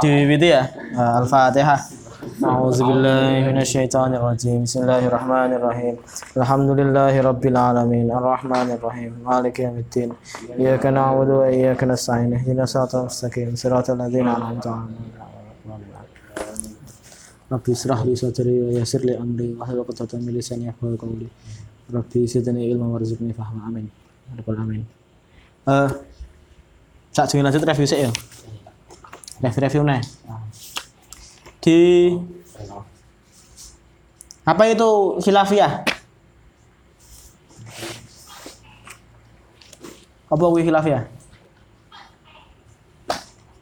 Diwiwiti ya. Uh, Al-Fatihah. A'udzubillahi minasyaitonirrajim. Bismillahirrahmanirrahim. Alhamdulillahirabbil alamin. Arrahmanirrahim. Maliki yaumiddin. Iyyaka na'budu wa iyyaka nasta'in. Ihdinas siratal mustaqim. Siratal ladzina an'amta 'alaihim. Rabbi israh li sadri wa yassir li amri wahlul 'uqdatam min lisani yafqahu qawli. Rabbi zidni ilma warzuqni fahma. Amin. Amin. Eh, Sak lanjut review sih ya. Review-review nih. Di apa itu khilafiyah? Apa kuwi khilafiyah?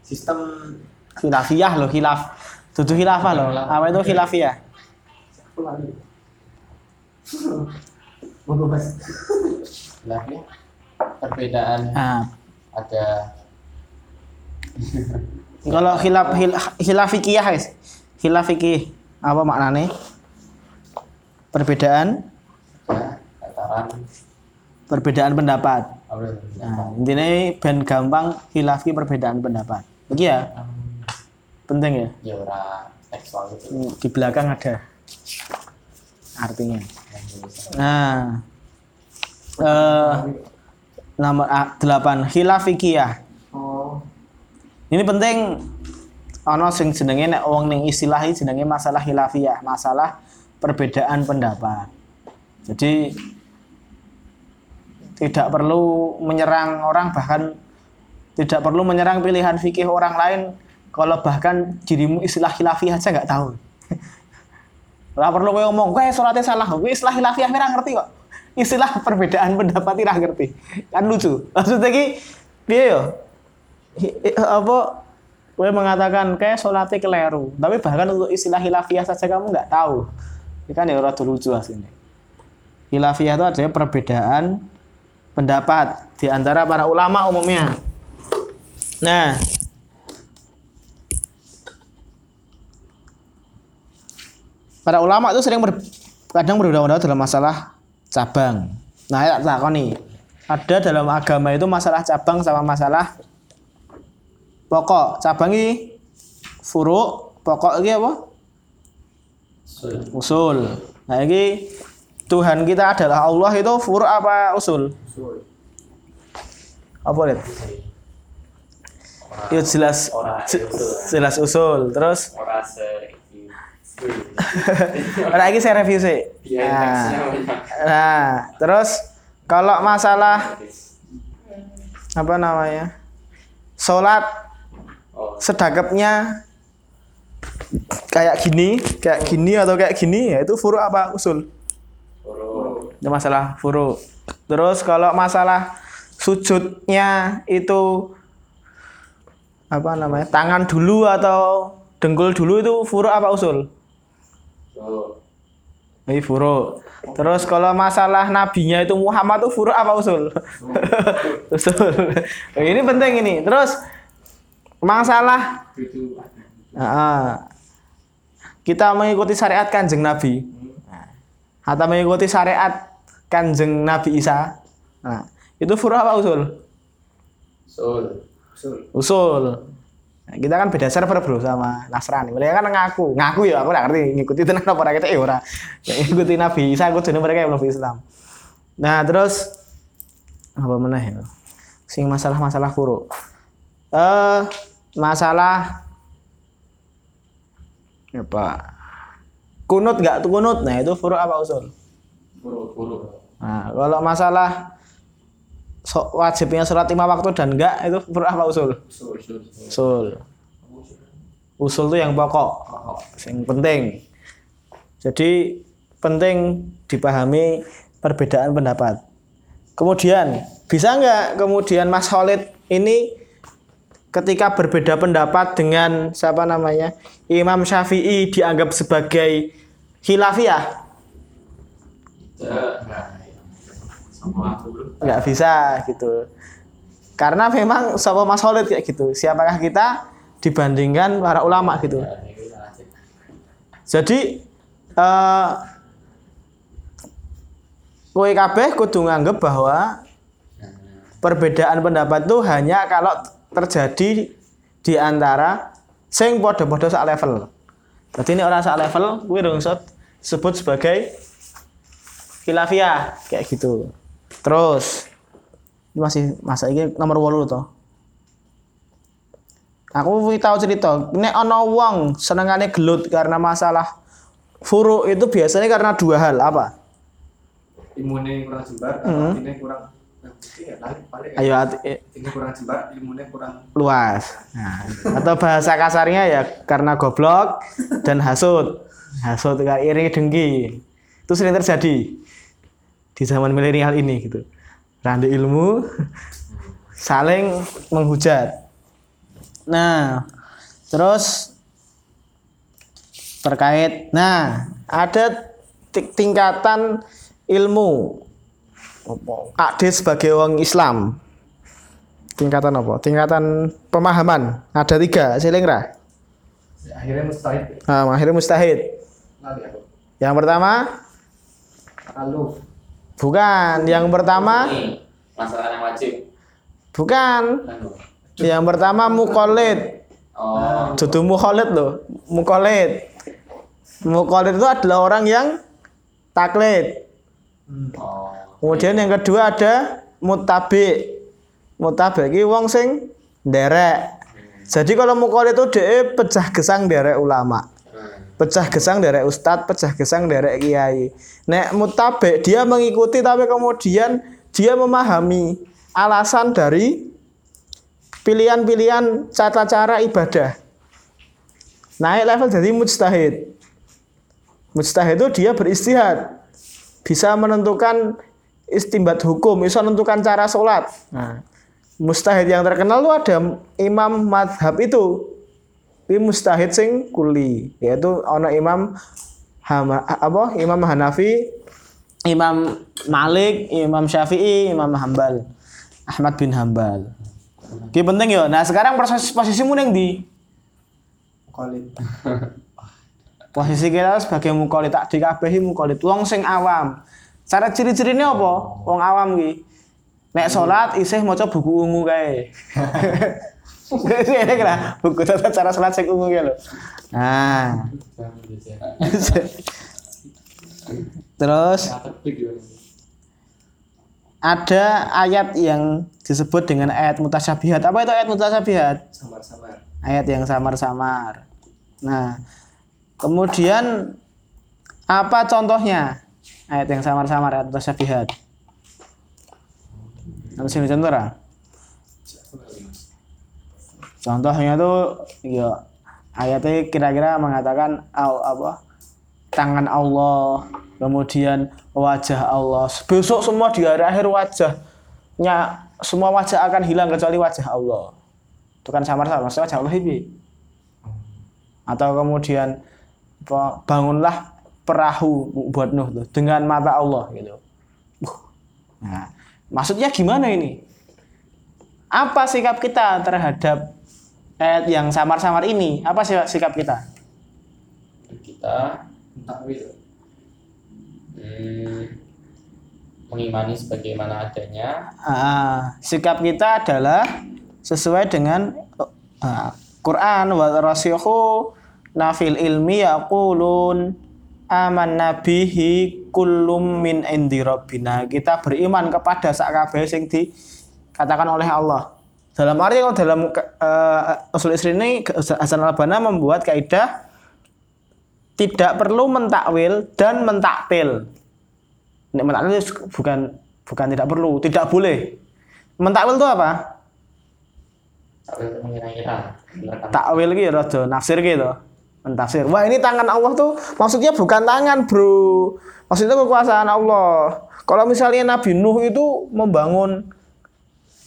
Sistem Khilafiyah loh, khilaf. Dudu khilafah loh. Apa itu khilafiyah? Ya, perbedaan Nah, ada kalau khilaf hil, khilaf fikih guys. Khilaf fikih apa maknanya? Perbedaan ya, perbedaan pendapat. Nah, intinya ben gampang khilafi perbedaan pendapat. Begitu ya? Penting ya? ya ora tekstual gitu. Hmm, Di belakang ada artinya. Nah, eh, nomor A- delapan khilaf fikih. Ini penting ana sing jenenge nek wong ning istilah iki jenenge masalah khilafiyah, masalah perbedaan pendapat. Jadi tidak perlu menyerang orang bahkan tidak perlu menyerang pilihan fikih orang lain kalau bahkan dirimu istilah khilafiyah aja nggak tahu. Ora perlu kowe ngomong, kowe salatnya salah, kowe istilah khilafiyah ora ngerti kok. Istilah perbedaan pendapat ora ngerti. Kan lucu. Maksudnya ki piye yo? Apa? Kowe mengatakan kayak sholatnya keliru. Tapi bahkan untuk istilah hilafiyah saja kamu nggak tahu. Ini kan ya rada lucu aslinya. Hilafiyah itu adalah perbedaan pendapat di antara para ulama umumnya. Nah para ulama itu sering ber- kadang berbeda-beda dalam masalah cabang. Nah ya tak nih ada dalam agama itu masalah cabang sama masalah pokok cabang ini furu pokok ini apa? Usul. Nah ini Tuhan kita adalah Allah itu furu apa usul? Apa lihat itu jelas Ora je- usul. jelas usul. Terus? Ora se Nah, ini saya review sih. Biar Nah, banyak. nah, terus kalau masalah apa namanya? Sholat Sedekapnya kayak gini, kayak gini atau kayak gini ya itu furu apa usul? huruf Itu masalah furu. Terus kalau masalah sujudnya itu apa namanya? Tangan dulu atau dengkul dulu itu furu apa usul? tuh Ini furu. Terus kalau masalah nabinya itu Muhammad itu furu apa usul? usul. ini penting ini. Terus masalah itu Ah, kita mengikuti syariat kanjeng Nabi. Atau mengikuti syariat kanjeng Nabi Isa. Nah, itu furu apa usul? sul Usul. Usul. Nah, kita kan beda server bro sama Nasrani. Mereka kan ngaku. Ngaku ya aku nggak ngerti. Ngikuti tenan apa ora kita eh ora. Ya, ngikuti Nabi Isa aku jadi mereka yang belum Islam. Nah terus apa mana ya? Sing masalah-masalah furu. Eh masalah? Apa kunut nggak tuh kunut? Nah itu furu apa usul? Huruf huruf nah kalau masalah so- wajibnya sholat lima waktu dan enggak itu furu apa usul? Sul sul usul. Usul. Itu yang pokok yang penting. Jadi penting dipahami perbedaan pendapat. Kemudian bisa nggak kemudian Mas Khalid ini ketika berbeda pendapat dengan siapa namanya Imam Syafi'i dianggap sebagai khilafiyah. Nggak bisa gitu. Karena memang sama Mas Khalid kayak gitu. Siapakah kita dibandingkan para ulama gitu. Jadi eh kowe kabeh kudu nganggep bahwa perbedaan pendapat itu hanya kalau terjadi di antara sing padha-padha sak level. Jadi ini orang sak level kuwi rungsut sebut sebagai khilafiyah kayak gitu. Terus ini masih masa ini nomor 8 toh. Aku tahu cerita, nek ana wong senengane gelut karena masalah furu itu biasanya karena dua hal apa? Imunnya kurang jembar, Hmm. atau ini kurang Ayo hati- eh, ini kurang jembar, ilmunya kurang luas. Nah, atau bahasa kasarnya ya karena goblok dan hasut. Hasut kayak iri dengki. Itu sering terjadi di zaman milenial ini gitu. Randu ilmu saling menghujat. Nah, terus terkait nah, ada ti- tingkatan ilmu Ade sebagai orang Islam tingkatan apa? Tingkatan pemahaman ada tiga, akhirnya mustahil. Nah, akhirnya mustahid. Nanti aku. Yang pertama Lalu bukan, yang pertama masalah yang wajib. bukan. Yang pertama mukolid. Oh, Dudu loh, mukolid. Mukolid itu adalah orang yang taklid. Oh, Kemudian yang kedua ada mutabi. Mutabi iki wong sing nderek. Jadi kalau mukolid itu dia pecah gesang derek ulama. hmm. pecah gesang dari ustadz, pecah gesang dari kiai. Nek mutabe dia mengikuti tapi kemudian dia memahami alasan dari pilihan-pilihan tata cara ibadah. Naik level jadi mujtahid. Mujtahid itu dia beristihad. Bisa menentukan istimbat hukum, bisa menentukan cara sholat. Nah, mustahid yang terkenal itu ada imam madhab itu ini mustahid sing kuli yaitu ana Imam Hama, apa Imam Hanafi, Imam Malik, Imam Syafi'i, Imam Hambal, Ahmad bin Hambal. Ki penting ya. Nah, sekarang proses posisimu ning di Mukolid. posisi kita sebagai mukallid tak dikabehi mukallid wong sing awam. Cara ciri-cirine apa? Wong awam ki. Nek salat isih maca buku ungu kae. Ini kira buku tata cara salat sing ungu ki lho. Nah, terus ada ayat yang disebut dengan ayat mutasyabihat. Apa itu ayat mutasyabihat? Samar-samar. Ayat yang samar-samar. Nah, kemudian apa contohnya? Ayat yang samar-samar, ayat mutasyabihat. Nanti sini contoh lah. Contohnya tuh ya ayatnya kira-kira mengatakan au- apa tangan Allah, kemudian wajah Allah. Besok semua di hari akhir wajahnya semua wajah akan hilang kecuali wajah Allah. Itu kan samar-samar, wajah Allah ini. Atau kemudian apa, bangunlah perahu buat Nuh tuh, dengan mata Allah gitu. Uh. Nah, maksudnya gimana ini? Apa sikap kita terhadap ayat yang samar-samar ini? Apa sih sikap kita? kita Takwil. hmm, mengimani sebagaimana adanya Ah, sikap kita adalah sesuai dengan ah, Quran wa rasihu nafil ilmi yaqulun aman nabihi kullum min indi rabbina. Kita beriman kepada sak kabeh sing dikatakan oleh Allah. Dalam arti kalau dalam uh, usul isri ini Hasan Al-Banna membuat kaidah tidak perlu mentakwil dan mentaktil. Nek mentakwil bukan bukan tidak perlu, tidak boleh. Mentakwil itu apa? takwil mengira-ngira? Takwil gitu nafsir gitu. Mentafsir. Wah, ini tangan Allah tuh maksudnya bukan tangan, Bro. Maksudnya kekuasaan Allah. Kalau misalnya Nabi Nuh itu membangun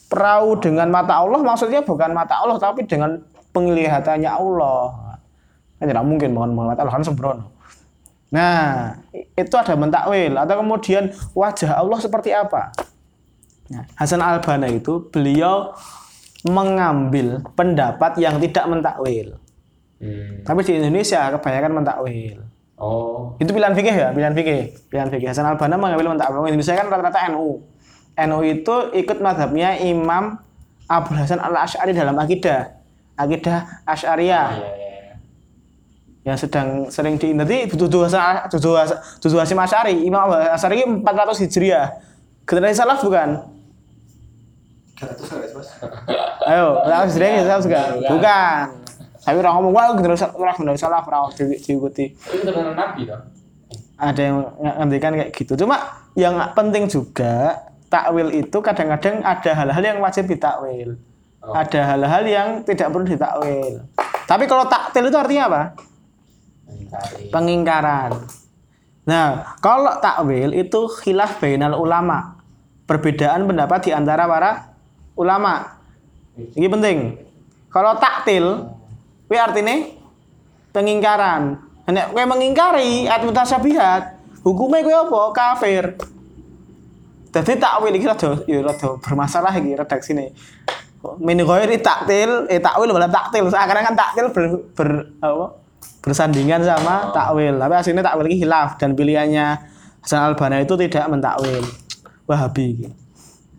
perahu dengan mata Allah, maksudnya bukan mata Allah tapi dengan penglihatannya Allah. Kan tidak mungkin dengan mata Allah kan sembrono. Nah, itu ada mentakwil atau kemudian wajah Allah seperti apa? Nah, Hasan Al-Banna itu beliau mengambil pendapat yang tidak mentakwil. Hmm. Tapi di Indonesia kebanyakan mentakwil. oh Itu pilihan fikih ya, pilihan fikih. Pilihan fikih. Hasan Al-Banna mengambil mentakwil. Indonesia kan rata-rata NU. NU itu ikut madhabnya Imam Abu Hasan al Ash'ari dalam akidah akidah Ash'ariyah Iya, iya, iya. yang sedang sering di nanti Dudu Hasan Dudu Hasan Dudu Hasim Ash'ari Imam Abu Ash'ari ini 400 Hijriah generasi salaf bukan tuh saya mas. ayo 400 Hijriah ya salaf bukan Bukan. bukan tapi orang ngomong wah generasi orang generasi salaf orang di, diikuti Itu benar Nabi dong. ada yang ngendikan kayak gitu cuma yang penting juga takwil itu kadang-kadang ada hal-hal yang wajib ditakwil Oh. ada hal-hal yang tidak perlu ditakwil tapi kalau taktil itu artinya apa pengingkaran. Nah, kalau takwil itu khilaf bainal ulama. Perbedaan pendapat di antara para ulama. Ini penting. Kalau taktil, kuwi artinya pengingkaran. Nek kowe mengingkari ayat mutasyabihat, hukumnya kowe apa? Kafir. Jadi takwil iki rada ya rada bermasalah iki redaksine. Min ghairi taktil, eh takwil malah taktil. Seakan kan taktil ber, ber apa? bersandingan sama takwil. Tapi aslinya takwil ini hilaf dan pilihannya Hasan Albana itu tidak mentakwil. Wahabi iki.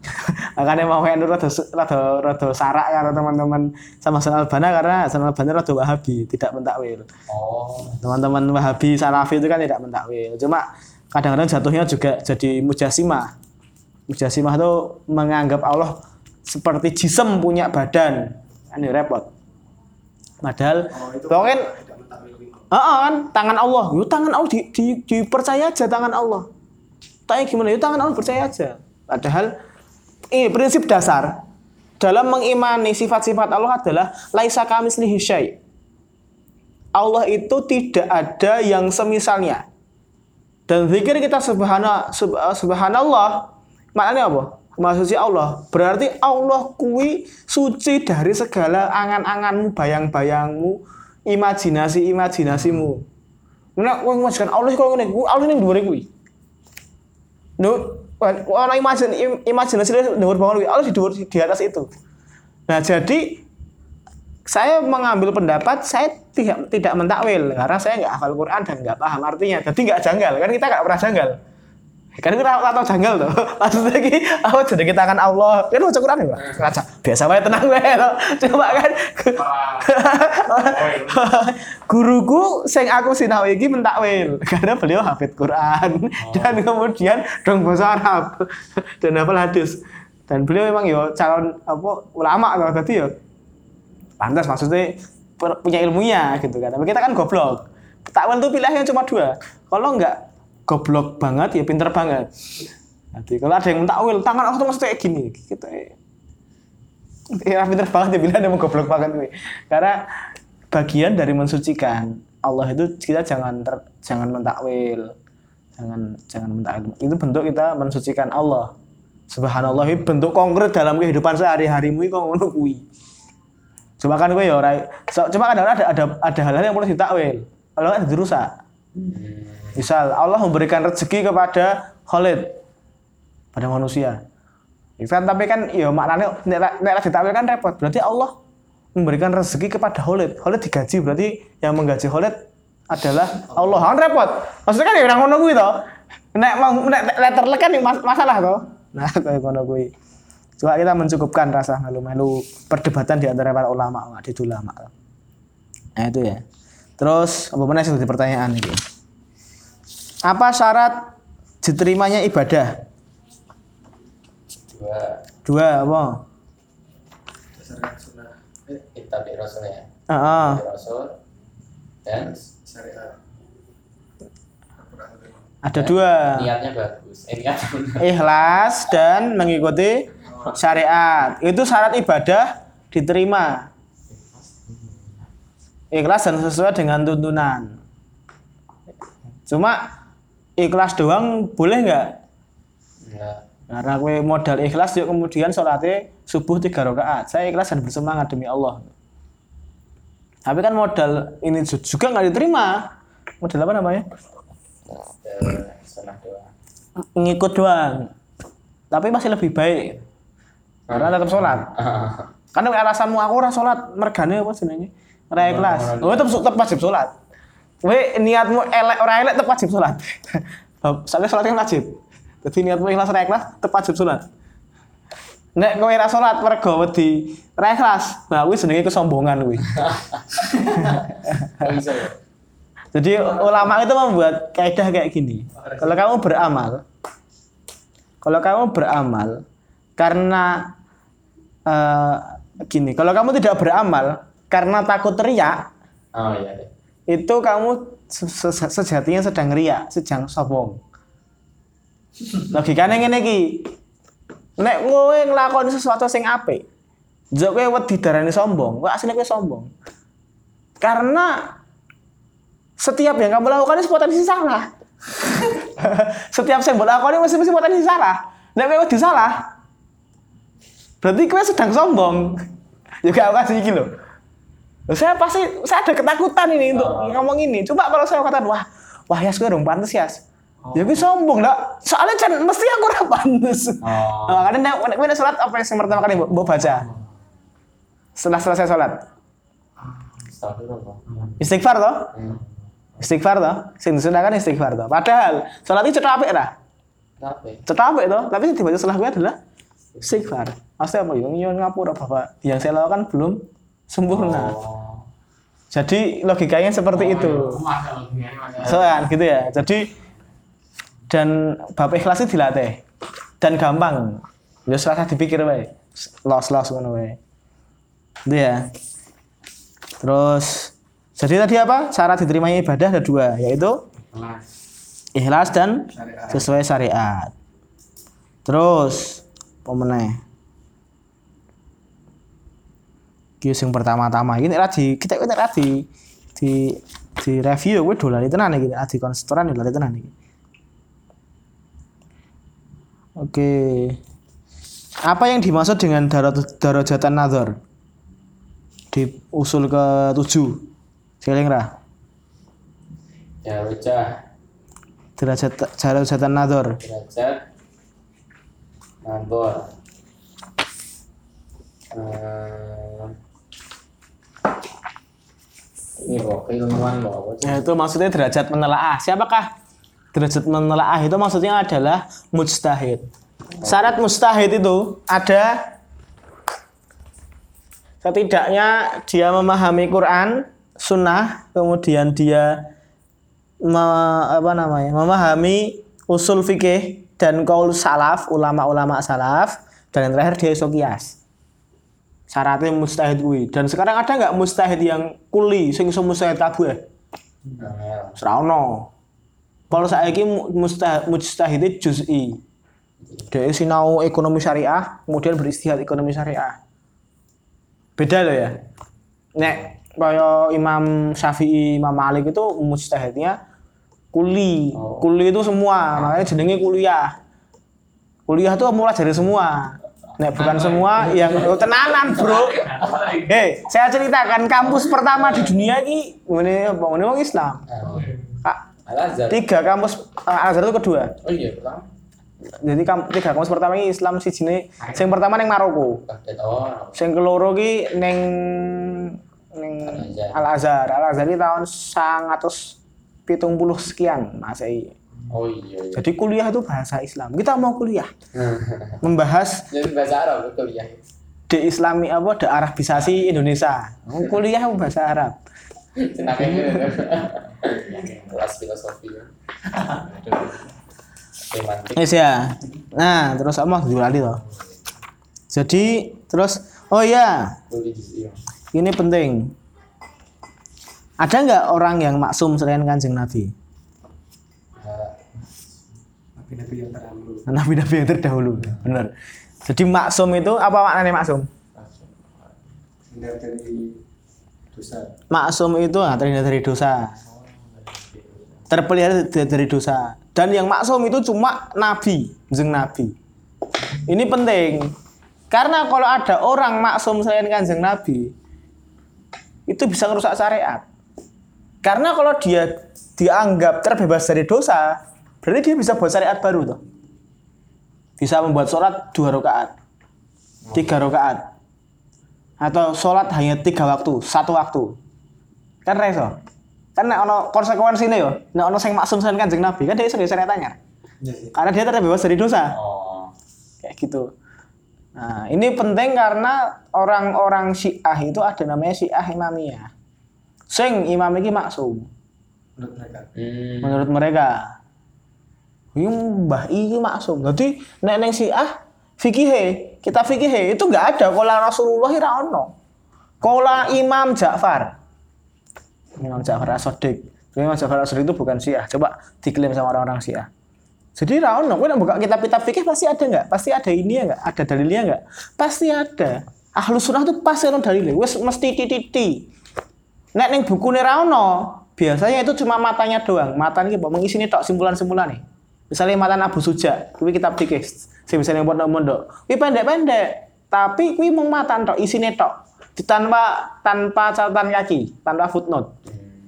Makanya mau kayak rada rada rada sarak karo teman-teman sama Hasan Albana karena Hasan Albana rada Wahabi, tidak mentakwil. Oh. Teman-teman Wahabi Salafi itu kan tidak mentakwil. Cuma kadang-kadang jatuhnya juga jadi mujasimah. Mujasimah itu menganggap Allah seperti jisem punya badan. Kan ini repot. Padahal Oh pokoknya itu. Heeh kan tangan Allah. Yo tangan Allah di, di, dipercaya aja tangan Allah. Tanya gimana? Yo tangan Allah percaya aja. Padahal ini prinsip dasar dalam mengimani sifat-sifat Allah adalah laisa kamislihi syai. Allah itu tidak ada yang semisalnya. Dan zikir kita subhana, sub- eh, subhanallah maknanya apa? Maksudnya Allah. Berarti Allah kui suci dari segala angan-anganmu, bayang-bayangmu, imajinasi-imajinasimu. Nek kowe Allah kok ngene, Allah ning dhuwure kuwi. No, ana imajin im- imajinasi dhuwur banget kuwi. Allah di dhuwur di atas itu. Nah, jadi saya mengambil pendapat saya tidak tidak mentakwil karena saya nggak hafal Quran dan nggak paham artinya. Jadi nggak janggal kan kita nggak pernah janggal. Kan kita atau janggal tuh. Maksudnya ki apa jadi kita akan Allah. Kan baca Quran ya, Pak? Ngaca. Biasa wae tenang wae to. Coba kan guruku sing aku sinau iki mentakwil karena beliau hafid Quran dan kemudian dong bahasa Arab dan hafal hadis. Dan beliau memang yo calon apa ulama loh tadi yo pantas maksudnya punya ilmunya gitu kan tapi kita kan goblok takwil tuh pilihannya cuma dua kalau nggak goblok banget ya pinter banget. Nanti kalau ada yang takwil tangan aku tuh maksudnya kayak gini. Gitu ya pinter banget ya pilihannya mau goblok banget gue karena bagian dari mensucikan Allah itu kita jangan ter, jangan mentakwil jangan jangan mentakwil itu bentuk kita mensucikan Allah. Subhanallah itu bentuk konkret dalam kehidupan sehari-harimu itu ngono kuwi. Cuma kan gue ya ora so, cuma kadang ada ada ada hal-hal yang perlu ditakwil. Kalau nggak dirusak. Misal Allah memberikan rezeki kepada Khalid pada manusia. Ya kan tapi kan ya maknanya nek ditakwil kan repot. Berarti Allah memberikan rezeki kepada Khalid. Khalid digaji berarti yang menggaji Khalid adalah Allah. Kan repot. Maksudnya kan ya orang ngono kuwi to. Nek nek terlek kan mas- masalah to. Nah, kayak ngono kuwi. Coba kita mencukupkan rasa malu-malu perdebatan di antara para ulama, di ulama. Nah itu ya. Terus apa mana sih pertanyaan ini? Apa syarat diterimanya ibadah? Dua. Dua apa? Berdasarkan sunnah. Eh Kitab di Rasul ya. Heeh. Rasul. Dan syariat. Ada dua. niatnya bagus. Eh, benar. Ikhlas dan mengikuti syariat. Itu syarat ibadah diterima. Ikhlas dan sesuai dengan tuntunan. Cuma ikhlas doang boleh nggak? Enggak. Karena gue modal ikhlas yuk kemudian sholatnya subuh tiga rakaat. Saya ikhlas dan bersemangat demi Allah. Tapi kan modal ini ju- juga nggak diterima. Modal apa namanya? Ngikut doang. Tapi masih lebih baik. Karena tetap sholat. Karena alasanmu aku ora sholat, mergane apa jenenge? Ora ikhlas. Oh, tetap tetap wajib sholat. Kowe niatmu elek ora elek tetap wajib sholat. Soalnya sholat kan wajib. Jadi niatmu ikhlas ora ikhlas tetap wajib sholat. nek kowe ra salat mergo wedi ra ikhlas nah kuwi jenenge kesombongan kuwi ya? jadi ulama itu membuat kaidah kayak gini kalau kamu beramal kalau kamu beramal karena eh, gini kalau kamu tidak beramal karena takut riak Oh iya deh. Itu kamu se- se- sejatinya sedang riak sedang sombong logikanya ngene iki. Nek kowe nglakoni sesuatu sing apik njok kowe wedi darani sombong kowe asline kowe sombong. Karena setiap yang kamu lakukan itu potensi salah. Setiap yang mbok lakoni mesti mesti potensi salah. Nek kowe wedi salah berarti kowe sedang sombong. Juga aku kasih iki Loh, saya pasti saya ada ketakutan ini untuk Oh. ngomong ini. Coba kalau saya katakan wah, wah ya gue dong pantes ya. Ya gue sombong lah. Soalnya kan mesti aku ora pantes. Oh. Nah, karena nek nek sholat apa yang pertama kali mbok baca? Setelah selesai sholat. Istighfar toh? Hmm. Istighfar toh? Sing disunahkan istighfar toh. Padahal sholat itu apik ora? Tapi Cetok apik toh, tapi yang dibaca setelah gue adalah istighfar. Maksudnya apa? Yang ngapura Bapak. Yang saya lakukan belum sempurna. Oh. Jadi logikanya seperti itu. Soalnya gitu ya. Jadi dan bab ikhlas itu dilatih dan gampang. Ya serasa dipikir wae. Los los ngono wae. Itu ya. Terus jadi tadi apa? Syarat diterimanya ibadah ada dua, yaitu ikhlas dan sesuai syariat. Terus pemeneh. Ki sing pertama-tama iki nek ra di kita nek ra di di di review kowe dolari tenan iki nek di konstoran dolari tenan iki. Oke. Apa yang dimaksud dengan darot darajatan nazar? Di usul ke tujuh. Seling ra. Ya bocah Derajat darajatan nazar. derajat nabor. Eh, ini bocah. Ya, itu maksudnya derajat menelaah. Siapakah derajat menelaah itu maksudnya adalah mujtahid. Syarat mujtahid itu ada setidaknya dia memahami Quran, sunnah, kemudian dia me- apa namanya memahami usul fikih dan kaul salaf, ulama-ulama salaf, dan yang terakhir dia iso. Syaratnya mustahid kuwi. Dan sekarang ada nggak mustahid yang kuli sing iso mustahid kabeh? Ora ono. Kalau saiki mu- mustah mujtahid juz'i. Dia sinau ekonomi syariah, kemudian beristihad ekonomi syariah. Beda loh ya. Nek kaya Imam Syafi'i, Imam Malik itu mujtahidnya kuli. Oh. Kuli itu semua, makanya jenenge kuliah. Kuliah itu mulai dari semua. Nek bukan semua yang oh, tenanan, Bro. Hei, saya ceritakan kampus pertama di dunia ini apa? Ini wong Islam. Azhar. tiga kampus Al Azhar itu kedua. Oh iya, pertama. Jadi kam, tiga kampus pertama ini Islam si sini. Yang pertama neng Maroko. Oh, Yang keloro ki neng neng Al-Azhar. Al Azhar. Al Azhar ini tahun sangatus pitung puluh sekian masih. Oh iya. iya. Jadi kuliah itu bahasa Islam. Kita mau kuliah membahas Jadi bahasa Arab betul ya. de Islami apa de Arabisasi Indonesia. Kuliah bahasa Arab. Kelas filosofi. Yes ya. Nah, terus apa mau lali toh. Jadi terus oh iya, iya. ini penting. Ada nggak orang yang maksum selain kanjeng Nabi? Nabi-nabi yang terdahulu. Nabi-nabi yang terdahulu, benar. Jadi maksum itu apa maknanya maksum? Hindar dari dosa. Maksum itu nah, terhindar dari dosa, terpelihara dari dari dosa. Dan yang maksum itu cuma Nabi, kanjeng Nabi. Ini penting. Karena kalau ada orang maksum selain kanjeng Nabi, itu bisa merusak syariat. Karena kalau dia dianggap terbebas dari dosa, berarti dia bisa buat syariat baru tuh. Bisa membuat sholat dua rakaat, tiga rakaat, atau sholat hanya tiga waktu, satu waktu. Kan reso. Kan nek ono konsekuensi ini yo, nek ono sing maksum selain kanjeng Nabi, kan dia iso syariat anyar. Iya. Karena dia terbebas dari dosa. oh. Kayak gitu. Nah, ini penting karena orang-orang Syiah itu ada namanya Syiah Imamiyah. Sing imam iki maksum menurut mereka Hmm. menurut mereka. Ini mbah iki maksum. Jadi nek neng Syiah fikih kita fikih itu nggak ada kola Rasulullah ora ono. Kola Imam Ja'far. Imam Ja'far As-Sadiq. Imam Ja'far As-Sadiq itu bukan Syiah. Coba diklaim sama orang-orang Syiah. Jadi ra ono, nek buka kitab-kitab fikih pasti ada nggak? Pasti ada ini ya nggak? Ada dalilnya nggak? Pasti ada. Ahlu sunnah itu pasti ono dalilnya. Wes mesti titi. Nek ning bukune ra ono, biasanya itu cuma matanya doang. Mata ini mbok mengisini tok simpulan-simpulan nih. Misalnya matan Abu Suja, kuwi kitab fikih. Sing misalnya pondok-pondok. Kuwi pendek-pendek, tapi kuwi mung matan tok isine tok. Tanpa tanpa catatan kaki, tanpa footnote.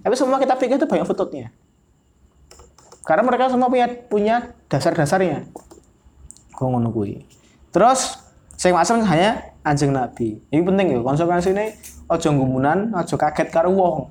Tapi semua kitab fikih itu banyak footnote-nya. Karena mereka semua punya punya dasar-dasarnya. Kok ngono kuwi. Terus sing maksud hanya anjing Nabi. Ini penting ya, konsekuensi ini ojo gumunan, ojo kaget karo wong.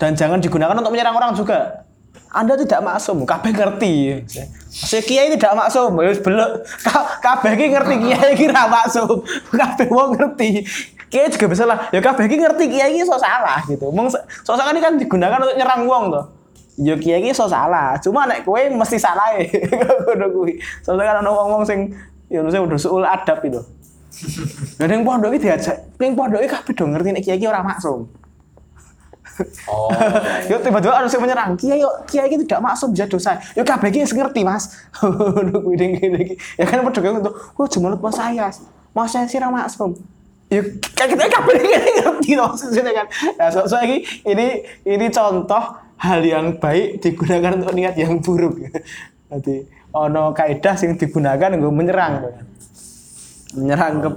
Dan jangan digunakan untuk menyerang orang juga. Anda tidak maksum, kabeh ngerti. Maksudnya kiai tidak maksum, wis belok. Ka- Kabeh ki ngerti kiai ki ra maksum. Kabeh wong ngerti. Kiai juga bisa lah. Ya kabeh ki ngerti kiai ki so salah gitu. Mung so salah kan digunakan untuk nyerang wong tuh. Ya kiai ki so salah. Cuma nek kowe mesti salah e. Ngono kuwi. Soalnya kan ana wong-wong sing ya maksudnya udah suul adab itu. Lah ning pondok iki diajak, ning pondok iki kabeh do ngerti nek kiai ki ora maksum. Oh. Yo tiba-tiba yang menyerang. Kiai yo kiai itu tidak maksum bisa dosa. Yo kabeh iki ngerti, Mas. Ngono kuwi iki. Ya kan padha untuk, "Oh, jumenut Mas saya. Mas saya sira maksum." Yo kayak kita kabeh iki ngerti loh maksudnya kan. Nah, so, so ini, ini ini contoh hal yang baik digunakan untuk niat yang buruk. Nanti ono kaidah sing digunakan nggo menyerang. Menyerang ke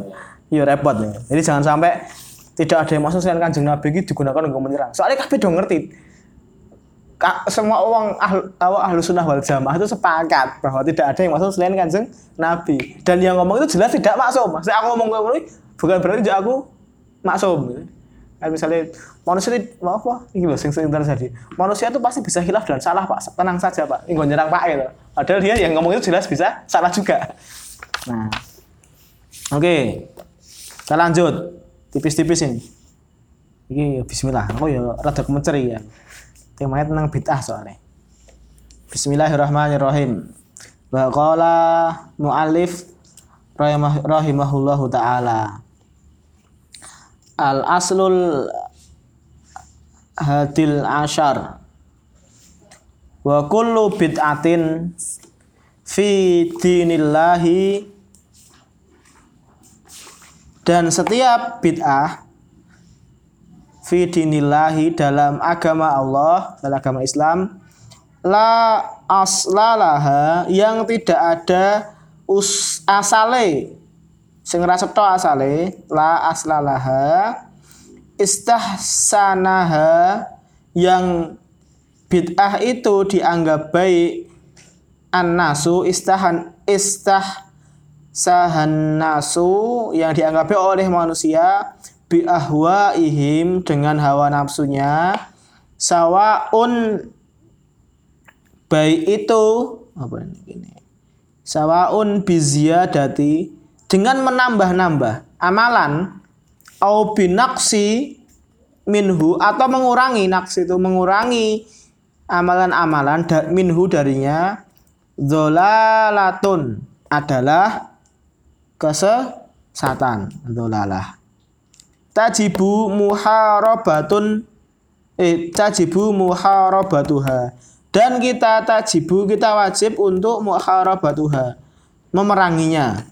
yo repot. Jadi jangan sampai tidak ada yang masuk selain kanjeng Nabi ini digunakan untuk menyerang. Soalnya kabeh dong ngerti. Ka- semua orang ahlu, ahlu sunnah wal jamaah itu sepakat bahwa tidak ada yang masuk selain kanjeng Nabi. Dan yang ngomong itu jelas tidak maksum. Maksudnya aku ngomong ngomong bukan berarti aku maksum. Kan misalnya manusia itu apa? Ini loh, sing sering terjadi. Manusia itu pasti bisa hilaf dan salah pak. Tenang saja pak. Ini nyerang pak itu. Padahal dia yang ngomong itu jelas bisa salah juga. Nah, oke, kita lanjut tipis-tipis ini. Ini Bismillah. Aku ya rada kemenceri ya. Temanya tentang bid'ah soalnya. Bismillahirrahmanirrahim. Wa qala mu'allif rahimah, rahimahullahu taala. Al aslul hadil ashar wa kullu bid'atin fi dinillahi dan setiap bid'ah fi dinillahi dalam agama Allah, dalam agama Islam la aslalaha yang tidak ada us asale. Sing cetha asale la aslalaha istahsanaha yang bid'ah itu dianggap baik annasu istahan istah sahan nasu yang dianggap oleh manusia bi ihim dengan hawa nafsunya. Sawaun baik itu apa ini sawaun biziyadati dengan menambah-nambah amalan au binaksi minhu atau mengurangi naks itu mengurangi amalan-amalan minhu darinya. Zolalatun adalah kesesatan. Zolalah tajibu muharabatun eh tajibu muharabatuha dan kita tajibu kita wajib untuk muharabatuha memeranginya.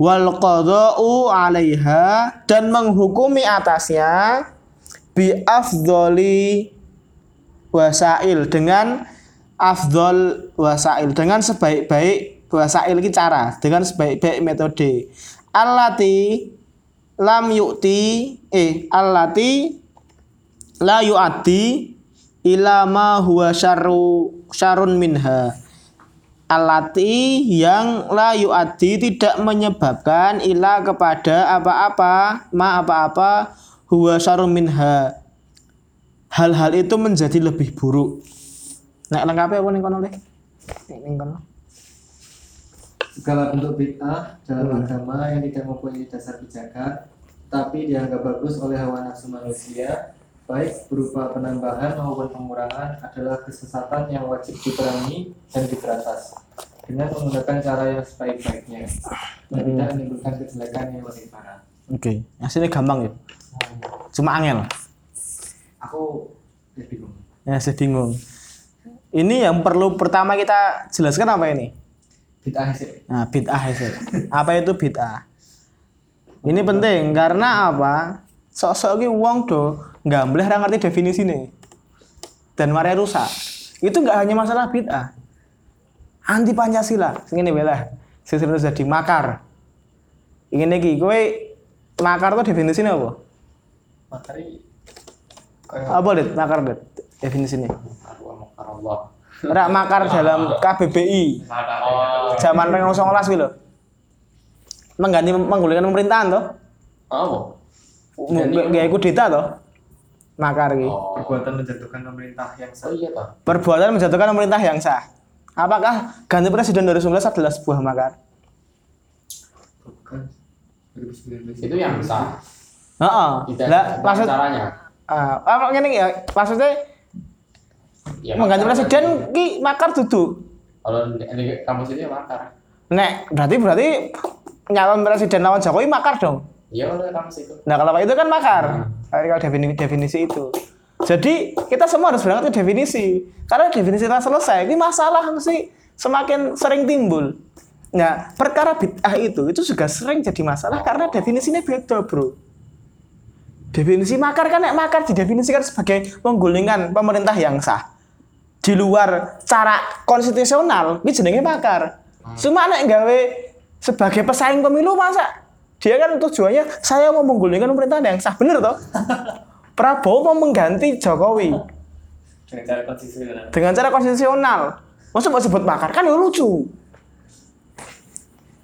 Wal qada'u 'alaiha dan menghukumi atasnya bi afdhali wasail dengan afdol wasail dengan sebaik-baik wasail iki cara dengan sebaik-baik metode. Allati lam yu'ti eh allati la yu'addi ila ma huwa syarru syarun minha. Alati yang la yu'addi tidak menyebabkan ila kepada apa-apa ma apa-apa huwa syarun minha. Hal-hal itu menjadi lebih buruk. Nek lengkapnya apa ning kono Le? Ning kono Segala bentuk bid'ah dalam agama yang tidak mempunyai dasar pijakan, tapi dianggap bagus oleh hawa nafsu manusia, baik berupa penambahan maupun pengurangan adalah kesesatan yang wajib diperangi dan diberantas dengan menggunakan cara yang sebaik-baiknya dan tidak menimbulkan kejelekan yang lebih parah. Oke, aslinya gampang ya. Cuma angel. Aku ya bingung. Ya, saya bingung. Ini yang perlu pertama kita jelaskan apa ini? Bid'ah. Nah, bid'ah. Apa itu bid'ah? Ini penting karena apa? Sok-sok ki wong do nggak boleh ra ngerti definisi nih. Dan mari rusak. Itu nggak hanya masalah bid'ah. Anti Pancasila. Sing ngene wae lah. Sing sering jadi makar. Ingin iki kowe makar tuh definisinya apa? Materi Apa dit? Makar dit. Definisinya. Allah. Rak makar dalam KBBI Oh. zaman pengen 19 gitu. Mengganti menggulingkan pemerintahan toh. Apa? Gaya kudeta toh. Makar iki. Oh. perbuatan menjatuhkan pemerintah yang Oh sah. iya toh. Perbuatan menjatuhkan pemerintah yang sah. Apakah ganti presiden 2019 adalah sebuah makar? Bukan 2019. Itu yang sah. Heeh. Tidak Lah maksud caranya. ah apa ngene ya, maksudnya Ya, mengganti makar. presiden ki makar duduk. Kalau di, kampus itu ya makar. Nek berarti berarti nyalon presiden lawan Jokowi makar dong. Iya kalau di kampus itu. Nah kalau itu kan makar. Kalau definisi, definisi itu. Jadi kita semua harus berangkat ke definisi. Karena definisi telah selesai. Ini masalah mesti semakin sering timbul. Nah perkara bid'ah itu itu juga sering jadi masalah karena definisinya beda bro. Definisi makar kan nek makar didefinisikan sebagai menggulingkan pemerintah yang sah di luar cara konstitusional ini jenenge makar. Cuma nek gawe sebagai pesaing pemilu masa dia kan tujuannya saya mau menggulingkan pemerintahan yang sah bener toh? Prabowo mau mengganti Jokowi Dengan cara konstitusional. dengan cara konstitusional. Masa mau sebut makar kan ya lucu.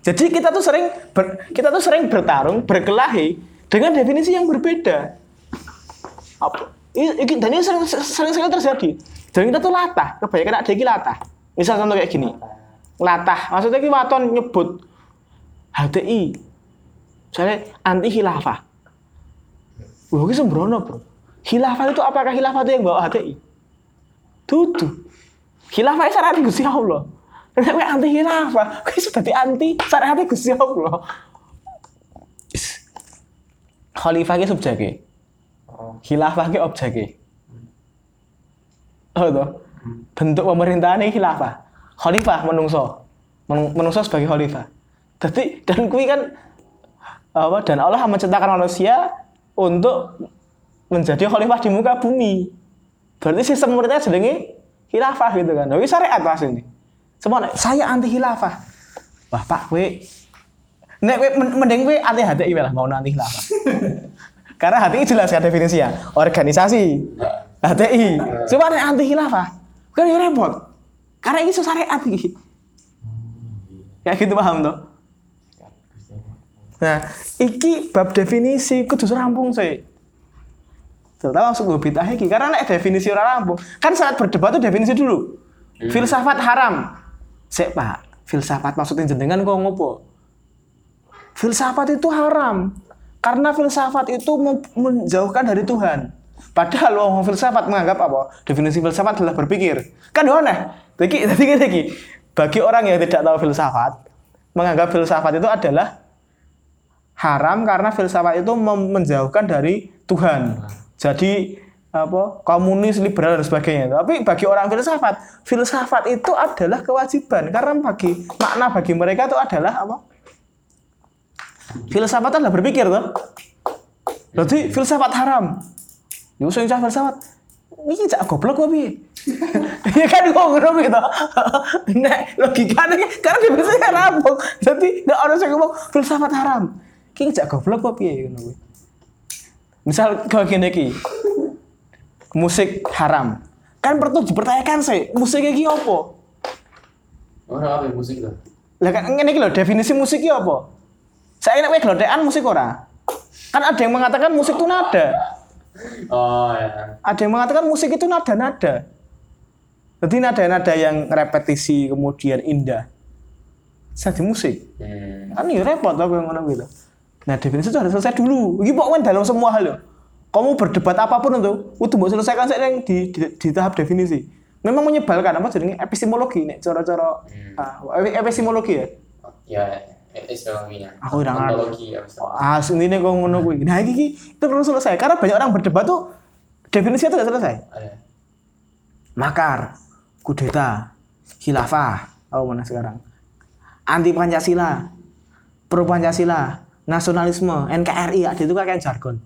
Jadi kita tuh sering ber- kita tuh sering bertarung, berkelahi dengan definisi yang berbeda. Apa? Dan ini sering, sering sekali terjadi. Dan kita tuh latah, kebanyakan ada yang latah. Misal contoh kayak gini. Latah, maksudnya kita waton nyebut HTI. Misalnya anti khilafah. Wah, ini sembrono, bro. Khilafah itu apakah khilafah itu yang bawa HTI? Dudu. Khilafah itu syariat Gusti Allah. Kowe anti khilafah, kowe sudah dadi anti syariat Gusti Allah. Khalifah ki subjeke. Khilafah ki objeke. Oh toh. Bentuk pemerintahan ini khilafah. Khalifah menungso. Men- Menungso sebagai khalifah. Jadi dan kuwi kan apa dan Allah menciptakan manusia untuk menjadi khalifah di muka bumi. Berarti sistem pemerintahnya jenenge khilafah gitu kan. Tapi syariat pas ini. Semua saya anti khilafah. Wah, Pak, kowe nek men- mending kowe anti wae lah, mau anti khilafah. Karena HTI jelas kan definisinya, organisasi. HTI. Cuma nek anti khilafah, kan ya repot. Karena ini syariat iki. Kayak gitu paham tuh? Nah, iki bab definisi kudu rampung sih. Terutama masuk gue bid'ah iki karena nek definisi ora rampung. Kan saat berdebat tuh definisi dulu. Filsafat haram. Sik, Pak. Filsafat maksudnya jenengan kok ngopo? Filsafat itu haram. Karena filsafat itu menjauhkan dari Tuhan. Padahal wong filsafat menganggap apa? Definisi filsafat adalah berpikir. Kan aneh. Jadi, jadi, bagi orang yang tidak tahu filsafat, menganggap filsafat itu adalah haram karena filsafat itu menjauhkan dari Tuhan. Jadi apa komunis liberal dan sebagainya. Tapi bagi orang filsafat, filsafat itu adalah kewajiban karena bagi makna bagi mereka itu adalah apa? Filsafat adalah berpikir tuh. Berarti filsafat haram. Sing cah filsafat iki cak goblok kok piye? Iya kan kok ngono gitu. Nek logikane karena definisinya rampung. Jadi nek orang sing ngomong filsafat haram. Ki cak goblok kok piye ngono kuwi. Misal kayak gini ki. Musik haram. Kan perlu dipertanyakan sih, musik iki apa? Oh, apa musik tuh? Lah kan ngene iki lho definisi musik iki apa? Saya nek kowe glothekan musik ora? Kan ada yang mengatakan musik itu nada. Oh ya. Ada yang mengatakan musik itu nada-nada. Jadi nada-nada yang repetisi kemudian indah. saji musik. Hmm. Kan ya repot aku yang ngono gitu. Nah, definisi itu harus selesai dulu. Ini pokoknya dalam semua hal ya. Kamu berdebat apa pun itu, itu mau selesaikan saya yang di, di, di tahap definisi. Memang menyebalkan apa jadinya epistemologi nih, cara-cara ah, epistemologi ya. Ya, Aku udah ngerti. Ya. bisa. Ah, ini kok ngono kuwi. Nah, iki itu perlu selesai karena banyak orang berdebat tuh definisinya tuh gak selesai. Ada. Makar, kudeta, khilafah, apa mana sekarang? Anti Pancasila, pro Pancasila, nasionalisme, NKRI, ada itu kayak jargon.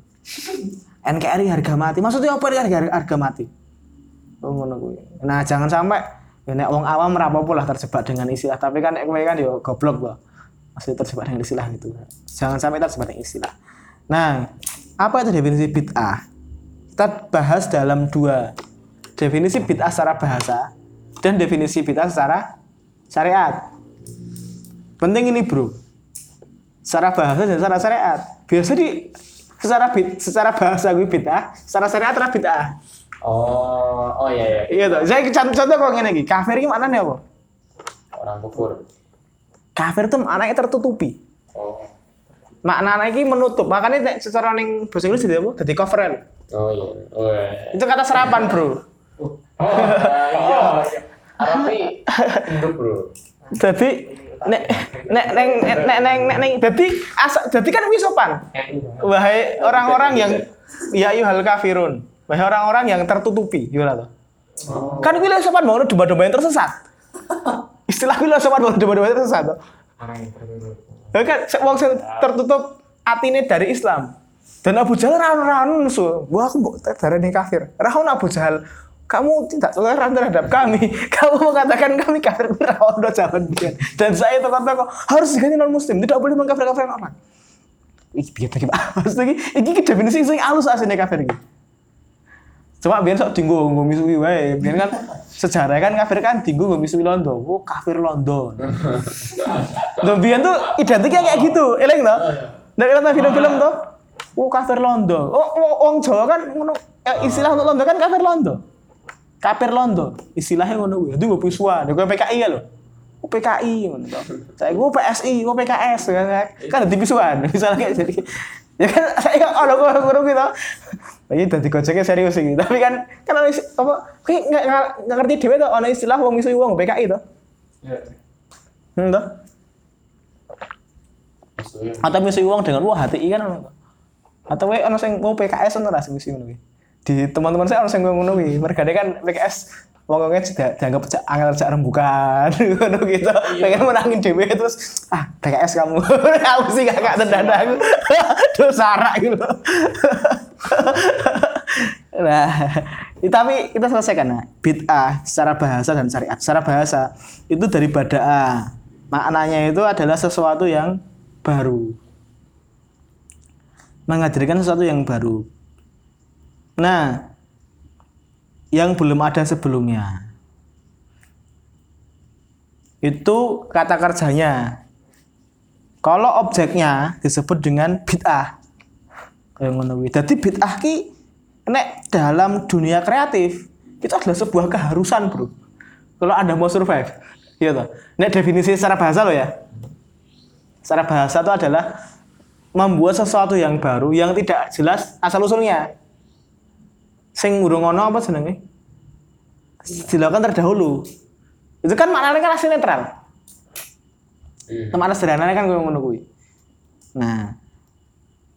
NKRI harga mati. Maksudnya apa harga, harga mati? Oh, ngono kuwi. Nah, jangan sampai ya nek wong awam ora apa-apa lah terjebak dengan istilah, tapi kan nek kowe kan yo goblok loh. Masih terjebak dengan istilah gitu. Jangan sampai terjebak dengan istilah. Nah, apa itu definisi bid'ah? Kita bahas dalam dua definisi bid'ah secara bahasa dan definisi bid'ah secara syariat. Penting ini bro, secara bahasa dan secara syariat. Biasa di secara bid, secara bahasa gue bid'ah, secara syariat adalah bid'ah. Oh, oh iya iya. Iya tuh. Saya contoh contoh kok ngene iki. Kafir iki maknanya apa? Orang kufur. Kafir itu maknanya tertutupi. Oh. Maknanya iki menutup. Makanya secara ning bahasa Inggris jadi apa? Jadi coveran. Oh iya. Oh iya. Itu kata serapan, Bro. Oh, iya. Arabi induk bro. Jadi nek nek neng nek neng nek neng jadi asa jadi kan wis sopan. Wahai orang-orang yang ya yuhal kafirun. Wahai orang-orang yang tertutupi, gimana tuh? Kan kuwi lek sopan banget domba-domba yang tersesat. Istilah lek sopan banget domba-domba yang tersesat. tuh. Ya kan wong tertutup atine dari Islam. Dan Abu Jahal ra ono ra ono nusu. Wah aku mbok darani kafir. Ra ono Abu Jahal. Kamu tidak toleran terhadap kami. Kamu mengatakan kami kafir ra ono zaman biyen. Dan saya itu kata kok harus diganti non muslim, tidak boleh mengkafir-kafirkan orang. Iki piye ta iki Pak? Maksud iki definisi sing halus asline kafir iki. Cuma biar sok dinggo nggo misuwi wae. Biar kan sejarah kan kafir kan dinggo nggo misuwi Londo. Oh, kafir London. Loh, biar tuh identiknya kayak gitu. Eling toh? Nek nonton film-film tuh, oh kafir Londo. Oh, oh, wong Jawa kan ngono eh, istilah untuk Londo kan kafir Londo. Kafir Londo. Istilahnya ngono kuwi. Itu gue pisuan, gue PKI ya lho. Oh, PKI ngono. Saya gue PSI, gue PKS kan kan pisuan. Misalnya kayak jadi ya kan saya ono ngono gitu. Ini dadi gojeknya serius iki. Tapi kan kan apa kayak nggak ngerti dhewe tuh ono istilah wong misuwi wong PKI tuh. Ya. Hmm? Musuhnya. atau misi uang dengan wah HTI kan atau wae ono sing mau PKS ra sing misi ngono di teman-teman saya ono sing ngono kuwi mergane kan PKS wong-wongnya sudah dianggap cak angel cak rembukan ngono gitu pengen menangin dhewe terus ah PKS kamu aku sih gak tendang aku dosa gitu nah tapi kita selesaikan nah bid'ah secara bahasa dan syariat. Secara bahasa itu dari bada'a maknanya itu adalah sesuatu yang baru. Menghadirkan sesuatu yang baru. Nah yang belum ada sebelumnya. Itu kata kerjanya. Kalau objeknya disebut dengan bid'ah kayak ngono kuwi. Dadi bid'ah ki nek dalam dunia kreatif itu adalah sebuah keharusan, Bro. Kalau Anda mau survive. Iya toh. Nek definisi secara bahasa lo ya. Secara bahasa itu adalah membuat sesuatu yang baru yang tidak jelas asal usulnya. Sing urung ono apa jenenge? Dilakukan terdahulu. Itu kan maknanya kan asli netral. Hmm. Makna sederhananya kan ngono kuwi. Nah,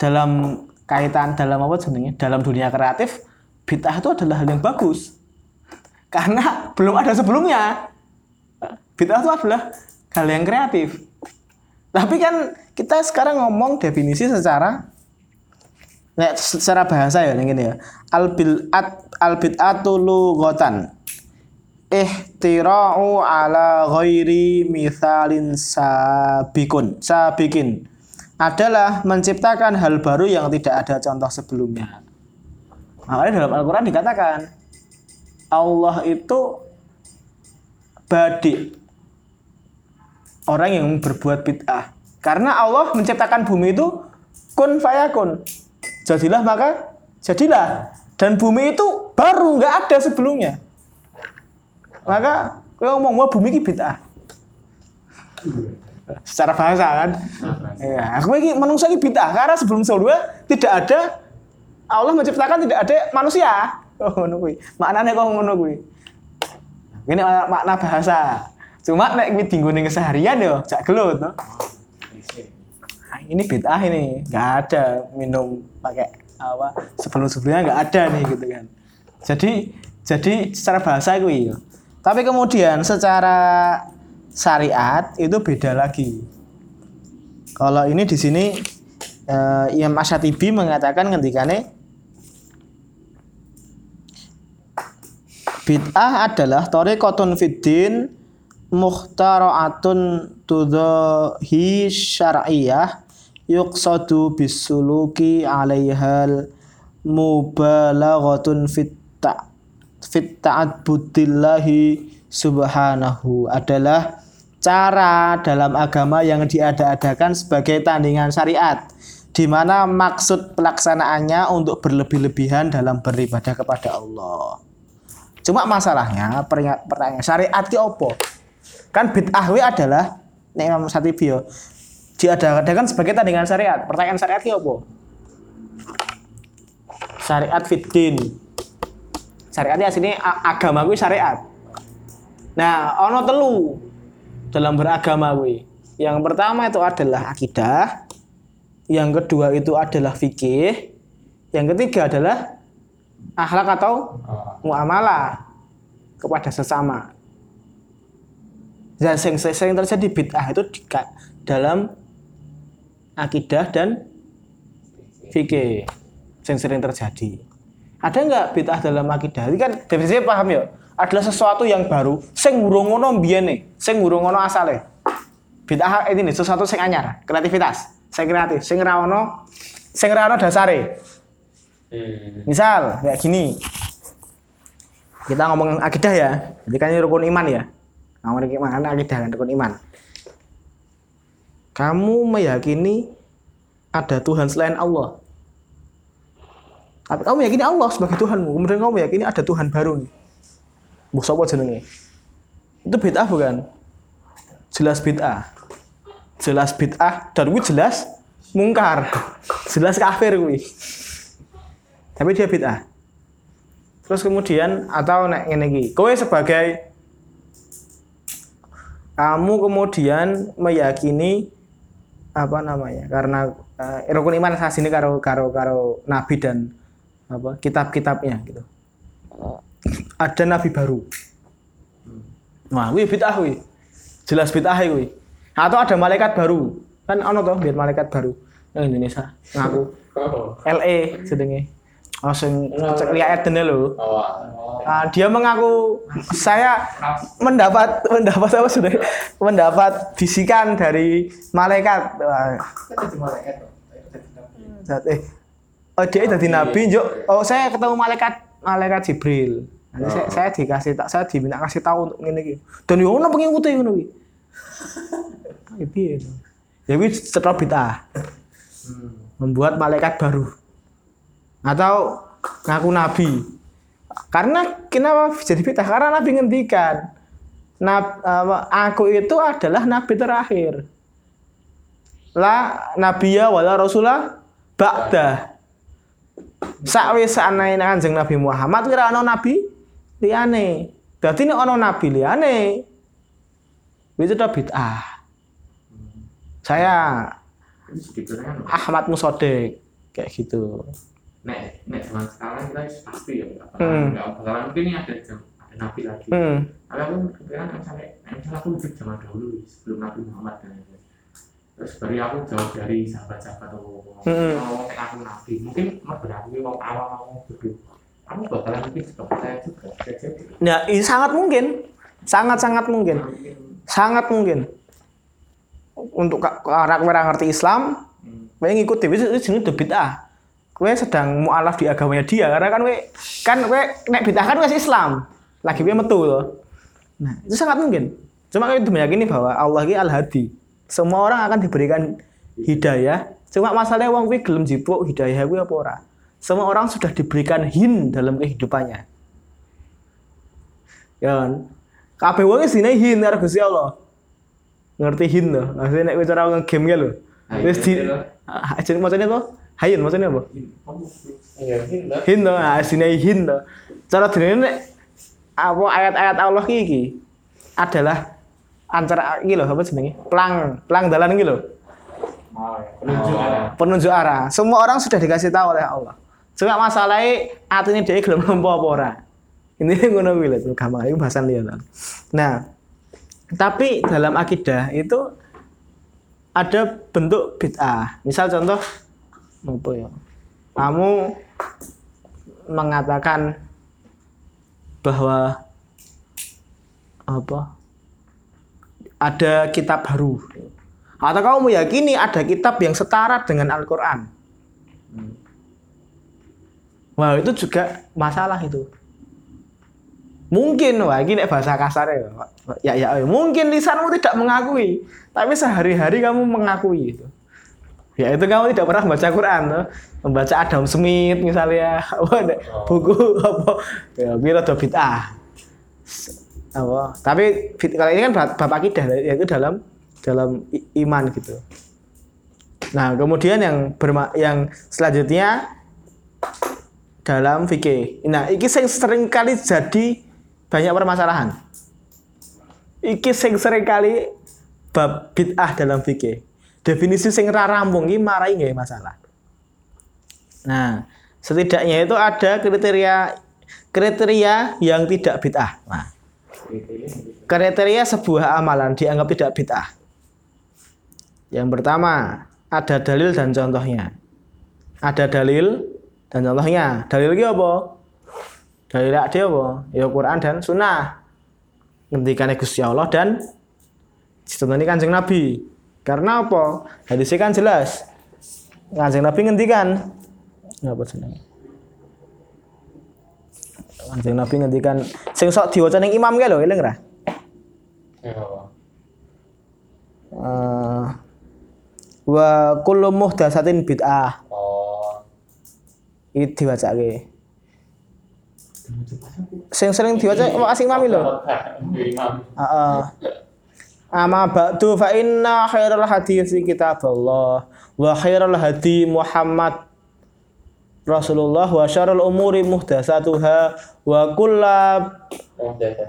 dalam kaitan dalam apa jenenge? Dalam dunia kreatif, bid'ah itu adalah hal yang bagus. Karena belum ada sebelumnya. Bid'ah itu adalah hal yang kreatif. Tapi kan kita sekarang ngomong definisi secara Nek secara bahasa ya ini ya. Al bid'at al bid'atu lughatan. Ihtira'u ala ghairi mithalin sabikun. Sabikin adalah menciptakan hal baru yang tidak ada contoh sebelumnya. Makanya dalam Al-Qur'an dikatakan Allah itu badi orang yang berbuat bid'ah. Karena Allah menciptakan bumi itu kun fayakun. Jadilah maka jadilah. Dan bumi itu baru nggak ada sebelumnya. Maka kowe ngomong wah bumi ki bid'ah. Secara bahasa kan. Ya, aku ini manusia ini bid'ah karena sebelum sebelumnya tidak ada Allah menciptakan tidak ada manusia. Oh, ngono kuwi. Maknane kok ngono kuwi. Ini makna bahasa. Cuma nek kuwi dinggo ning keseharian yo jak gelut no. Nah, ini bid'ah ini, nggak ada minum pakai apa sebelum sebelumnya nggak ada nih gitu kan. Jadi jadi secara bahasa kuwi yo. Tapi kemudian secara syariat itu beda lagi. Kalau ini di sini eh, Imam Asyatibi mengatakan ketikane bid'ah adalah tariqatun fiddin muhtara'atun tudhahi syar'iyah yuqsadu bisuluki 'alaihal mubalaghatun fit fit ta'abbudillahi subhanahu adalah cara dalam agama yang diada-adakan sebagai tandingan syariat di mana maksud pelaksanaannya untuk berlebih-lebihan dalam beribadah kepada Allah. Cuma masalahnya pertanyaan syariat ki opo? Kan bid'ah adalah nek Imam Satibi yo diada-adakan sebagai tandingan syariat. Pertanyaan syariat ki opo? Syariat fiddin. Syariatnya aslinya a- agama syariat. Nah, ono telu dalam beragama. Yang pertama itu adalah akidah, yang kedua itu adalah fikih, yang ketiga adalah akhlak atau muamalah kepada sesama. Dan sering, sering terjadi bid'ah itu di, dalam akidah dan fikih yang sering terjadi. Ada nggak bid'ah dalam akidah? Ini kan definisinya paham ya? Adalah sesuatu yang baru, sing urung ngono mbiyene, sing urung ngono asale. Bid'ah ini nih, sesuatu sing anyar, kreativitas, sing kreatif, sing ra ono, sing ra ono dasare. Hmm. Misal kayak gini. Kita ngomong akidah ya. Jadi kan ini rukun iman ya. Ngomongin iman kan akidah kan rukun iman. Kamu meyakini ada Tuhan selain Allah. Tapi kamu meyakini Allah sebagai Tuhanmu. Kemudian kamu meyakini ada Tuhan baru nih. Mbok sapa jenenge? Itu bid'ah bukan? Jelas bid'ah. Jelas bid'ah dan kuwi jelas mungkar. Jelas kafir kuwi tapi dia bid'ah. Terus kemudian atau nek ngene iki, kowe sebagai kamu kemudian meyakini apa namanya? Karena eh, rukun iman saat ini karo karo karo nabi dan apa kitab-kitabnya gitu. Ada nabi baru. Wah, kuwi bid'ah kuwi. Jelas bid'ah kuwi. Atau ada malaikat baru. Kan ono toh biar malaikat baru nang Indonesia ngaku Oh. LE sedenge. Oh sing cek lihat dene lho. Oh. Ah, dia mengaku saya mendapat mendapat apa sudah mendapat bisikan dari malaikat. Saat eh oh dia jadi nabi juk. Oh saya ketemu malaikat malaikat Jibril. Nanti saya, saya dikasih tak saya diminta kasih tahu untuk ini iki. Dan yo ono pengikutnya ngono iki. Ya piye to? Ya kuwi setelah bid'ah. Membuat malaikat baru. Atau ngaku nabi. Karena kenapa jadi bid'ah? Karena nabi ngendikan Nab, aku itu adalah nabi terakhir. La nabiya wala rasulah ba'da. Sakwise anae Kanjeng Nabi Muhammad kira ana nabi liyane. Dadi nek ana nabi liyane itu udah bid'ah. Saya Ahmad Musodek kayak gitu. nek nek zaman sekarang kita pasti ya nggak Hmm. bakalan mungkin ini ada jam ada nabi lagi Hmm. tapi aku kepikiran kan sampai misalnya aku hidup zaman dahulu sebelum Nabi Muhammad dan. Terus baru aku jauh dari sahabat-sahabat atau Hmm. ngomong aku nabi mungkin berarti mau awal mau bodoh aku bakalan mungkin juga percaya juga jadi Ya, ini sangat mungkin. Sangat-sangat mungkin. Sangat mungkin. Untuk orang orang ngerti Islam, kowe ngikuti wis itu jenenge udah bid'ah. Kowe sedang mualaf di agamanya dia karena kan kowe kan kowe nek bid'ah kan wis Islam. Lagi kowe metu loh. Nah, itu sangat mungkin. Cuma kowe meyakini bahwa Allah ini Al-Hadi. Semua orang akan diberikan hidayah. Cuma masalahnya wong kuwi gelem jipuk hidayah kuwi apa ora. Semua orang sudah diberikan hin dalam kehidupannya. Ya kan? Kabeh wong isine hin karo Gusti Allah. ngerti hin to maksudnya nek kowe cara ngegame lho Nah, wis di iya, iya. Ah, jeneng macane apa hayun macane apa Iya, hin to ah sine hin to cara dene nek apa ayat-ayat Allah iki adalah antara iki lho apa jenenge plang plang dalan iki lho. Penunjuk arah. penunjuk arah. Semua orang sudah dikasih tahu oleh Allah. Cuma masalahnya atine dia gelem nampa apa ora. Ini ngono kuwi lho, gampang itu bahasan liya. Nah, tapi dalam akidah itu ada bentuk bid'ah. Misal contoh apa ya? Kamu mengatakan bahwa apa? Ada kitab baru. Atau kamu meyakini ada kitab yang setara dengan Al-Quran. Wah itu juga masalah itu. Mungkin, wah ini bahasa kasar ya, ya, ya, ya, mungkin lisanmu tidak mengakui, tapi sehari-hari kamu mengakui itu. Ya itu kamu tidak pernah membaca Quran tuh, membaca Adam Smith misalnya, nek buku apa, ya bid'ah. Apa? Tapi kalau ini kan bab akidah, yaitu dalam dalam iman gitu. Nah kemudian yang berma yang selanjutnya dalam fikih. Nah, iki sing sering kali jadi banyak permasalahan. Iki sing sering kali bab bid'ah dalam fikih. Definisi sing ra rampung iki marai nggak masalah. Nah, setidaknya itu ada kriteria kriteria yang tidak bid'ah. Nah, kriteria sebuah amalan dianggap tidak bid'ah. Yang pertama, ada dalil dan contohnya. Ada dalil dan contohnya. Dalil iki apa? Dalil ade apa? Ya Quran dan Sunnah. Ngendikane Gusti Allah dan ditonton Kanjeng Nabi. Karena apa? Hadisnya kan jelas. Kanjeng Nabi ngendikan jenenge? Kanjeng Nabi ngendikan sing sok diwaca ning imam ki lho, eling ra? Ya. Eh, wa kullu muhdatsatin bid'ah. Oh. Iki diwacake. Sing sering diwaca wong asing mami lho. Imam. Heeh. Ama ba'du fa inna khairal hadisi kitabullah wa khairal hadi Muhammad Rasulullah wa syarrul umuri muhdatsatuha wa kullu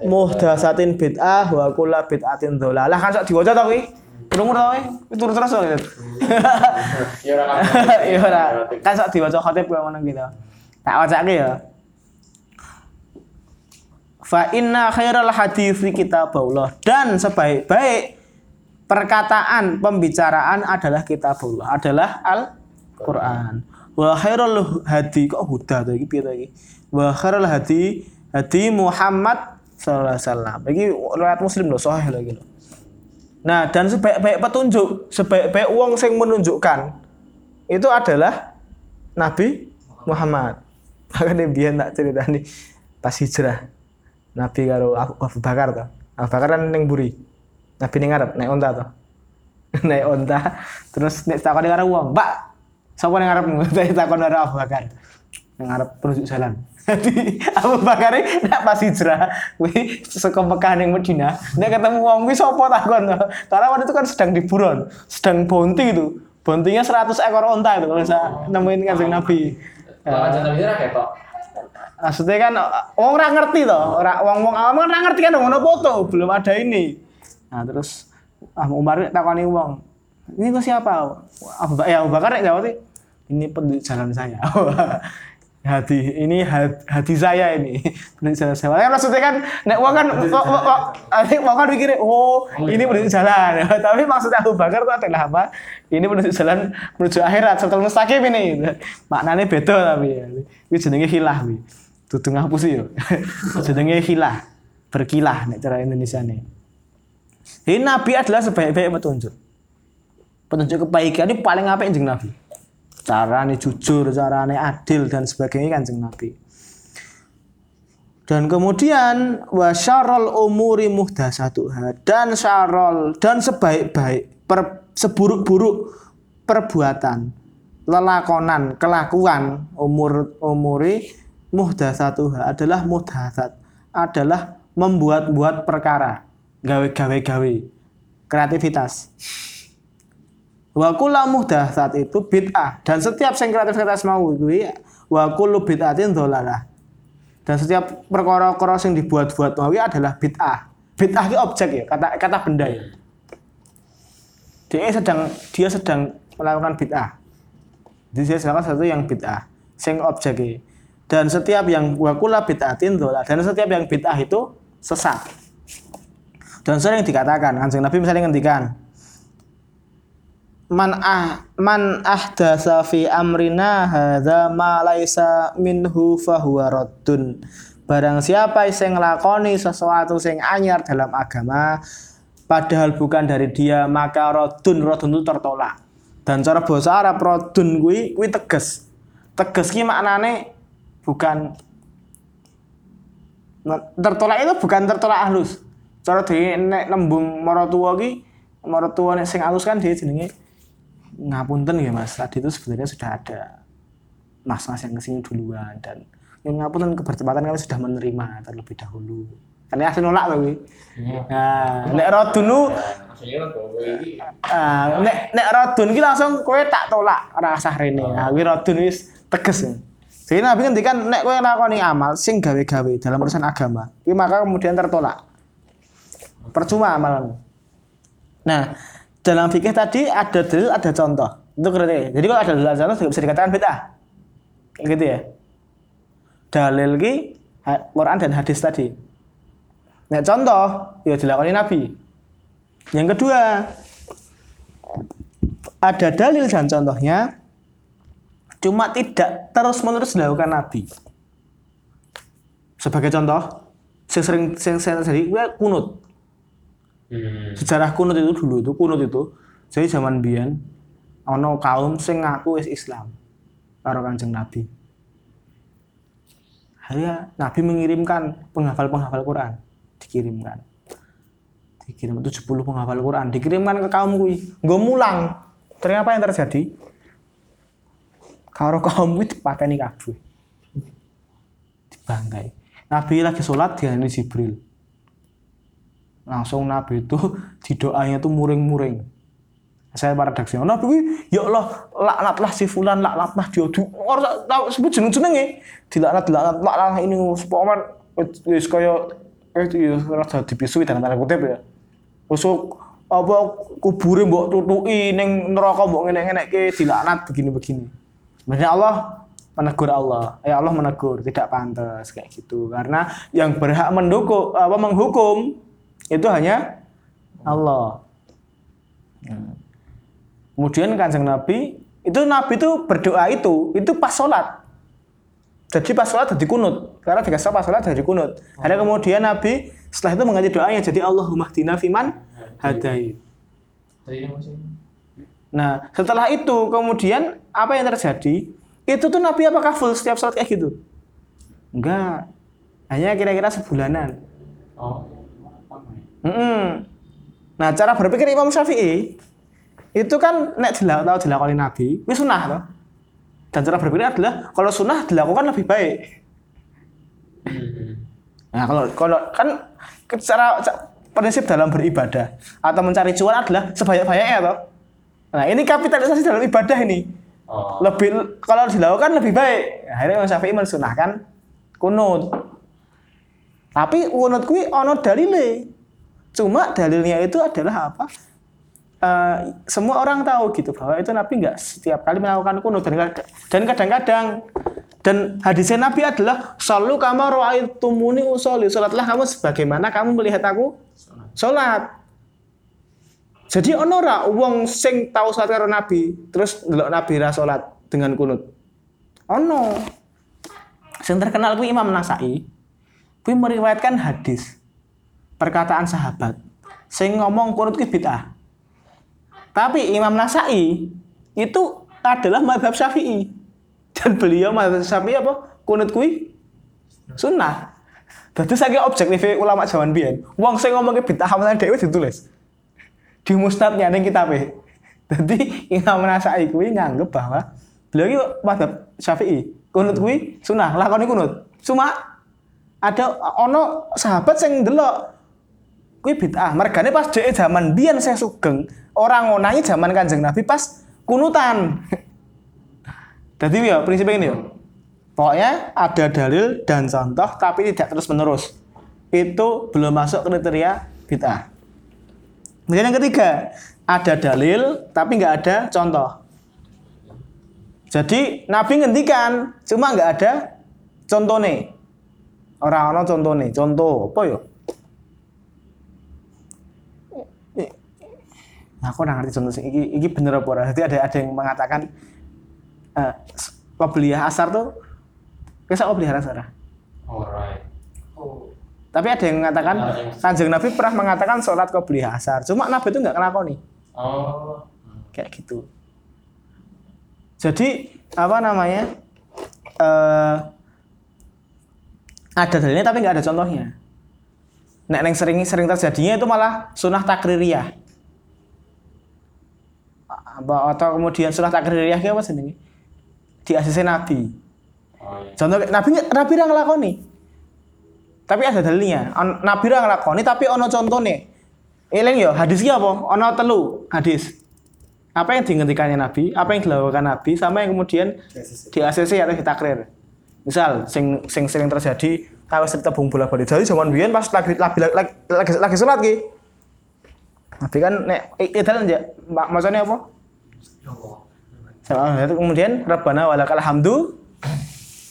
muhdatsatin bid'ah wa kullu bid'atin dhalalah. Kan sok diwaca ta kuwi? Krungu ta? Kuwi Turun terus kok. Ya ora Iya ora. Kan sok diwaca khatib kaya ngono gitu. Tak wacake ya. Fa inna khairal hadisi kitabullah dan sebaik-baik perkataan pembicaraan adalah kitabullah, adalah Al-Qur'an. Wa khairul hadi kok huda to iki piye to? Wa khairul hadi hadi Muhammad sallallahu alaihi wasallam. Iki riwayat Muslim lho, sahih lagi lho. Nah, dan sebaik-baik petunjuk, sebaik-baik uang yang menunjukkan itu adalah Nabi Muhammad. Makanya biar tak cerita nih pas hijrah Nabi karo Abu Bakar tuh. Abu Bakar kan ning buri. Nabi ngarep naik onta tuh. naik onta terus nek takoni karo wong, "Mbak, sapa ning ngarepmu?" takon karo Abu Bakar. Ning ngarep penunjuk jalan. Jadi Abu Bakar ini nek pas hijrah, kuwi saka Mekah ning Madinah, nek ketemu wong kuwi sapa takon. Karena waktu itu kan sedang di buron, sedang bounty itu. Bountinya 100 ekor onta itu kalau saya nemuin kanjeng Nabi. Ora ketok. Maksudnya kan wong ora ngerti toh, ora wong-wong awam kan ora ngerti kan ngono foto, belum ada ini. Nah, terus ah Umar takoni wong. Ini kok siapa? Abu Bakar, ya Abu Bakar nek jawab sih, ini penduduk jalan saya. hati ini hat- hati saya ini penduduk jalan saya. Kan maksudnya kan nek wong kan wong kan mikirnya oh ini penduduk jalan. Tapi maksudnya Abu Bakar itu adalah apa? Ini penduduk jalan menuju akhirat serta mustaqim ini. Maknanya beda tapi ya. Ini jenenge hilah wi. Dudu ngapusi yo. jenenge hilah. Berkilah nek cara Indonesia nih. Ini Nabi adalah sebaik-baik petunjuk. Petunjuk kebaikan ini paling apa yang Nabi. Caranya jujur, caranya adil dan sebagainya kanjeng Nabi. Dan kemudian wa syarrul umuri muhdatsatuha dan syarrul dan sebaik-baik per, seburuk-buruk perbuatan lelakonan kelakuan umur umuri muhdatsatuha adalah muhdatsat adalah membuat-buat perkara gawe-gawe gawe kreativitas. Wa kullu muhdatsat itu bid'ah dan setiap sing kreativitas mau kuwi wa kullu bid'atin dhalalah. Dan setiap perkara-perkara sing dibuat-buat mau kuwi adalah bid'ah. Bid'ah itu objek ya, kata kata benda ya. Dia sedang dia sedang melakukan bid'ah. Jadi dia sedang satu yang bid'ah, sing objek ya. Dan setiap yang wa kullu bid'atin dhalalah dan setiap yang bid'ah itu sesat. Dan sering dikatakan, Kanjeng Nabi misalnya ngendikan, man ah man ahdatsa fi amrina hadza ma laisa minhu fahuwa raddun. Barang siapa yang nglakoni sesuatu sing anyar dalam agama padahal bukan dari dia maka raddun raddun itu tertolak. Dan cara bahasa Arab raddun kuwi kuwi tegas. Tegas ki maknane bukan tertolak itu bukan tertolak halus. Cara di nek nembung maratuwa ki maratuwa nek sing halus kan dia jenenge ngapunten ya Mas. Tadi itu sebenarnya sudah ada mas-mas yang ke sini duluan dan yang ngapunten kebertempatan kami sudah menerima terlebih dahulu. Kan ya nolak loh kuwi. Nah, nek rodunu Maksudnya kan bahwa ini ah, nek nek rodun ki langsung kowe tak tolak ora sah rene. Nah, kuwi rodun wis tegas. Jadi Nabi ngendikan nek kowe nglakoni amal sing gawe-gawe dalam urusan agama, kuwi maka kemudian tertolak. Percuma amalanmu. Nah, dalam fikih tadi ada dalil, ada contoh. Itu kriteria. Jadi kalau ada dalil, ada contoh juga bisa dikatakan. Kayak gitu ya. Dalil ki Quran dan hadis tadi. Nah, contoh ya dilakoni Nabi. Yang kedua, ada dalil dan contohnya cuma tidak terus-menerus dilakukan Nabi. Sebagai contoh, sing sering sing sering terjadi kuwi kunut. Hmm. Sejarah kunut itu dulu itu kunut itu jadi zaman biyen ana kaum sing ngaku wis Islam karo Kanjeng Nabi. Akhirnya Nabi mengirimkan penghafal-penghafal Quran, dikirimkan. Dikirim 70 penghafal Quran, dikirimkan ke kaum kuwi. Nggo mulang. Ternyata apa yang terjadi? Karo kaum kuwi dipateni kabeh. Dibangkai. Nabi lagi sholat dihanyi Jibril. Langsung Nabi itu di doanya itu muring-muring. Saya para redaksi, Nabi kuwi ya Allah laknatlah si fulan, laknatlah dia. Di- Ora tahu sebut jeneng-jenenge. Dilaknat, dilaknat, laknat ini supaya wis kaya itu ya rada dipisui dalam tanda kutip ya. Terus apa kubure mbok tutuki ning neraka mbok ngene-ngenekke dilaknat begini-begini. Sebenarnya Allah menegur Allah. Ya Allah menegur, tidak pantas kayak gitu. Karena yang berhak mendukung apa menghukum itu hanya Allah. Kemudian kanjeng Nabi itu Nabi itu berdoa itu itu pas sholat. Jadi pas sholat jadi kunut. Karena biasa pas sholat jadi kunut. Ada kemudian Nabi setelah itu mengganti doanya jadi Allahumma hdina fiman hadai. Nah, setelah itu kemudian apa yang terjadi? Itu tuh Nabi apakah full setiap sholat kayak gitu? Enggak. Hanya kira-kira sebulanan. Oh. Mm-mm. Nah, cara berpikir Imam Syafi'i itu kan nek dilak tahu dilakoni Nabi, wis sunah toh. Dan cara berpikir adalah kalau sunnah dilakukan lebih baik. Hmm. Nah, kalau kalau kan cara ca- prinsip dalam beribadah atau mencari cuan adalah sebanyak-banyaknya toh. Nah, ini kapitalisasi dalam ibadah ini. Oh. Lebih kalau dilakukan lebih baik. Akhirnya Imam Syafi'i mensunahkan kunut. Tapi kunut kuwi ono dalile. Cuma dalilnya itu adalah apa? Eh, semua orang tahu gitu bahwa itu Nabi nggak setiap kali melakukan kunut dan kadang- dan kadang-kadang dan hadisnya Nabi adalah selalu kamu tumuni usoli sholatlah kamu sebagaimana kamu melihat aku sholat. Jadi ono ra wong sing tahu sholat karo Nabi terus ndelok Nabi ra sholat dengan kunut? Ono. Sing terkenal kuwi Imam Nasai kuwi meriwayatkan hadis perkataan sahabat sing ngomong kunut kuwi bid'ah tapi Imam Nasai itu adalah madhab Syafi'i. Dan beliau madhab Syafi'i apa? Kunut kui sunnah. Jadi saya objektif ulama zaman biyen. Sing ngomong bid'ah amalan dhewe ditulis. Di musnadnya ning kitabe. Jadi Imam Nasai kuwi nganggep bahwa beliau iki madhab Syafi'i. Kunut kuwi sunnah, lakoni kunut. Cuma ada ono sahabat sing ndelok kuwi bid'ah. Mergane pas dhek zaman biyen saya sugeng, orang ngonangi zaman Kanjeng Nabi pas kunutan. Jadi ya prinsipnya ini ya. Pokoknya ada dalil dan contoh tapi tidak terus menerus. Itu belum masuk kriteria bid'ah. Kemudian yang ketiga, ada dalil tapi nggak ada contoh. Jadi Nabi ngendikan, cuma nggak ada contohnya. Orang orang contohnya, contoh apa ya? Aku nggak ngerti contoh sih. Iki, iki bener apa? Jadi ada ada yang mengatakan eh qobliyah asar tuh kisah qobliyah asar. Alright. Tapi ada yang mengatakan Kanjeng Nabi pernah mengatakan sholat qobliyah asar. Cuma Nabi itu nggak ngelakoni Oh. kayak gitu. Jadi apa namanya? eh ada dalilnya tapi nggak ada contohnya. Nek yang sering sering terjadinya itu malah sunnah takririyah. Apa atau kemudian sunnah takririyah ki apa jenenge? Di ACC Nabi. Oh iya. Contoh Nabi Nabi ra nglakoni. Tapi ada dalilnya. Nabi ra nglakoni tapi ono contone. Eling yo hadis ki apa? Ono telu hadis. Apa yang dihentikannya Nabi, apa yang dilakukan Nabi, sama yang kemudian di ACC atau di takrir. Misal, sing sing sering terjadi tahu cerita bung bola balik. Jadi zaman biyen pas lagi lagi lagi lagi, lagi sholat ki. Nabi kan nek ideal aja, mak maksudnya apa? Itu kemudian Rabbana walakal hamdu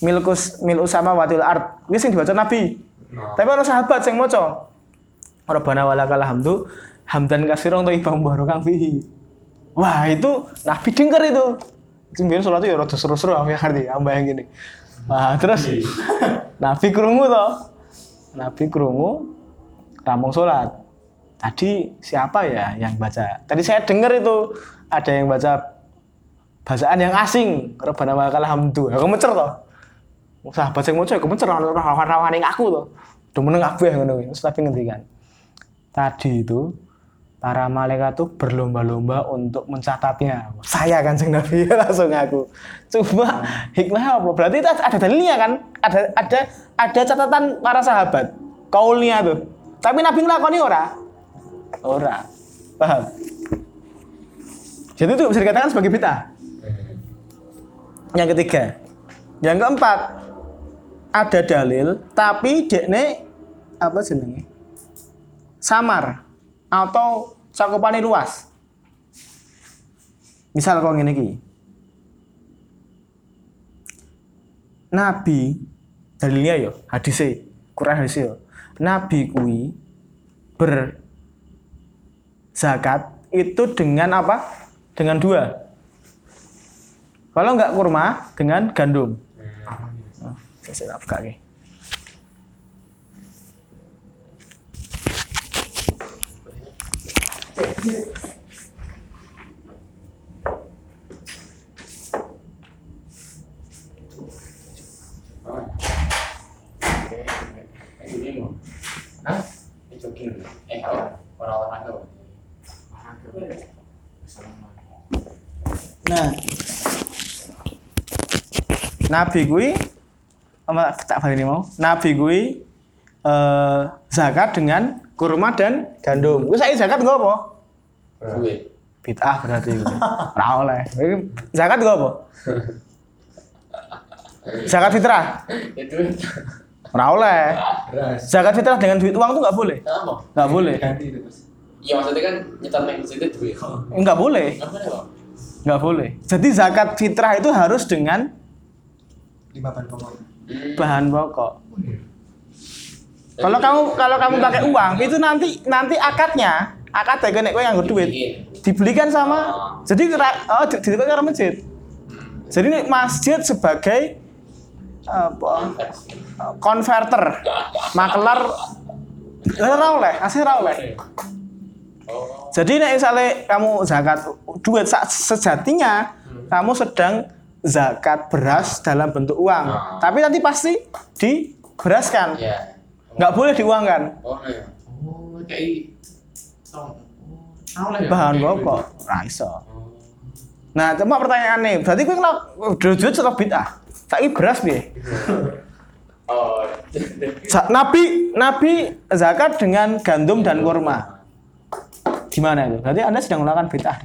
milkus mil usama watil art. Ini sing dibaca Nabi. Tapi ada sahabat sing maca. Rabbana walakal hamdu hamdan katsiran thayyiban mubarakan fihi. Wah, itu Nabi denger itu. Kemudian sholat itu ya rada seru-seru aku yang ngerti, aku bayang gini. Wah, terus Nabi krungu toh. Nabi krungu rampung sholat. Tadi siapa ya yang baca? Tadi saya dengar itu ada yang baca bacaan yang asing. Rabbana walakal hamdu. Aku mecer toh. Sahabat sing maca aku mecer rawan-rawan ning aku toh. Udah meneng kabeh ngono. Terus Nabi ngendikan. Tadi itu para malaikat tuh berlomba-lomba untuk mencatatnya. Saya kan sing Nabi langsung aku. Coba hikmah apa? Berarti itu ada dalilnya kan? Ada ada ada catatan para sahabat. Kaulnya tuh. Tapi Nabi ngelakoni ora? Ora. Paham? Jadi itu bisa dikatakan sebagai bid'ah. Yang ketiga. Yang keempat, ada dalil tapi dekne apa jenenge? Samar atau cakupane luas. Misal kau ngene iki. Nabi dalilnya yo hadise, Quran hadise yo. Nabi kuwi ber zakat itu dengan apa? Dengan dua. Kalau nggak kurma dengan gandum. Oh, saya buka mau. Hah? Eh, orang olahraga. Nah, Nabi kui, apa tak balik mau? Nabi kui eh, zakat dengan kurma dan gandum. Gue saya zakat gue apa? Gue. Bid'ah berarti gue. Ora oleh. Zakat gue apa? Zakat fitrah. Itu. Ora oleh. Zakat fitrah dengan duit uang tuh nggak boleh. Nggak boleh. Iya maksudnya kan nyetor situ duit. Nggak boleh. Apa ya? Nggak boleh. Jadi zakat fitrah itu harus dengan Lima bahan pokok. bahan pokok. Kalau kamu kalau kamu pakai uang itu nanti nanti akadnya akad ya nek kowe nganggo duit dibelikan sama jadi ra- oh di- karo masjid. Jadi ini masjid sebagai apa konverter, makler ora oleh, asli ora oleh. Oh. Jadi nek misalnya kamu zakat duit sejatinya kamu sedang zakat beras dalam bentuk uang. Ah. Tapi nanti pasti diberaskan. Iya. Nggak boleh diuangkan. Oh iya. Oh kayak. Oh, ya? Bahan pokok. Ra iso. Nah, cuma pertanyaannya, berarti kowe ngelak duit tetep bid'ah. Saiki beras piye? Oh. Nabi Nabi zakat dengan gandum dan kurma. Gimana itu? Berarti Anda sedang melakukan bid'ah.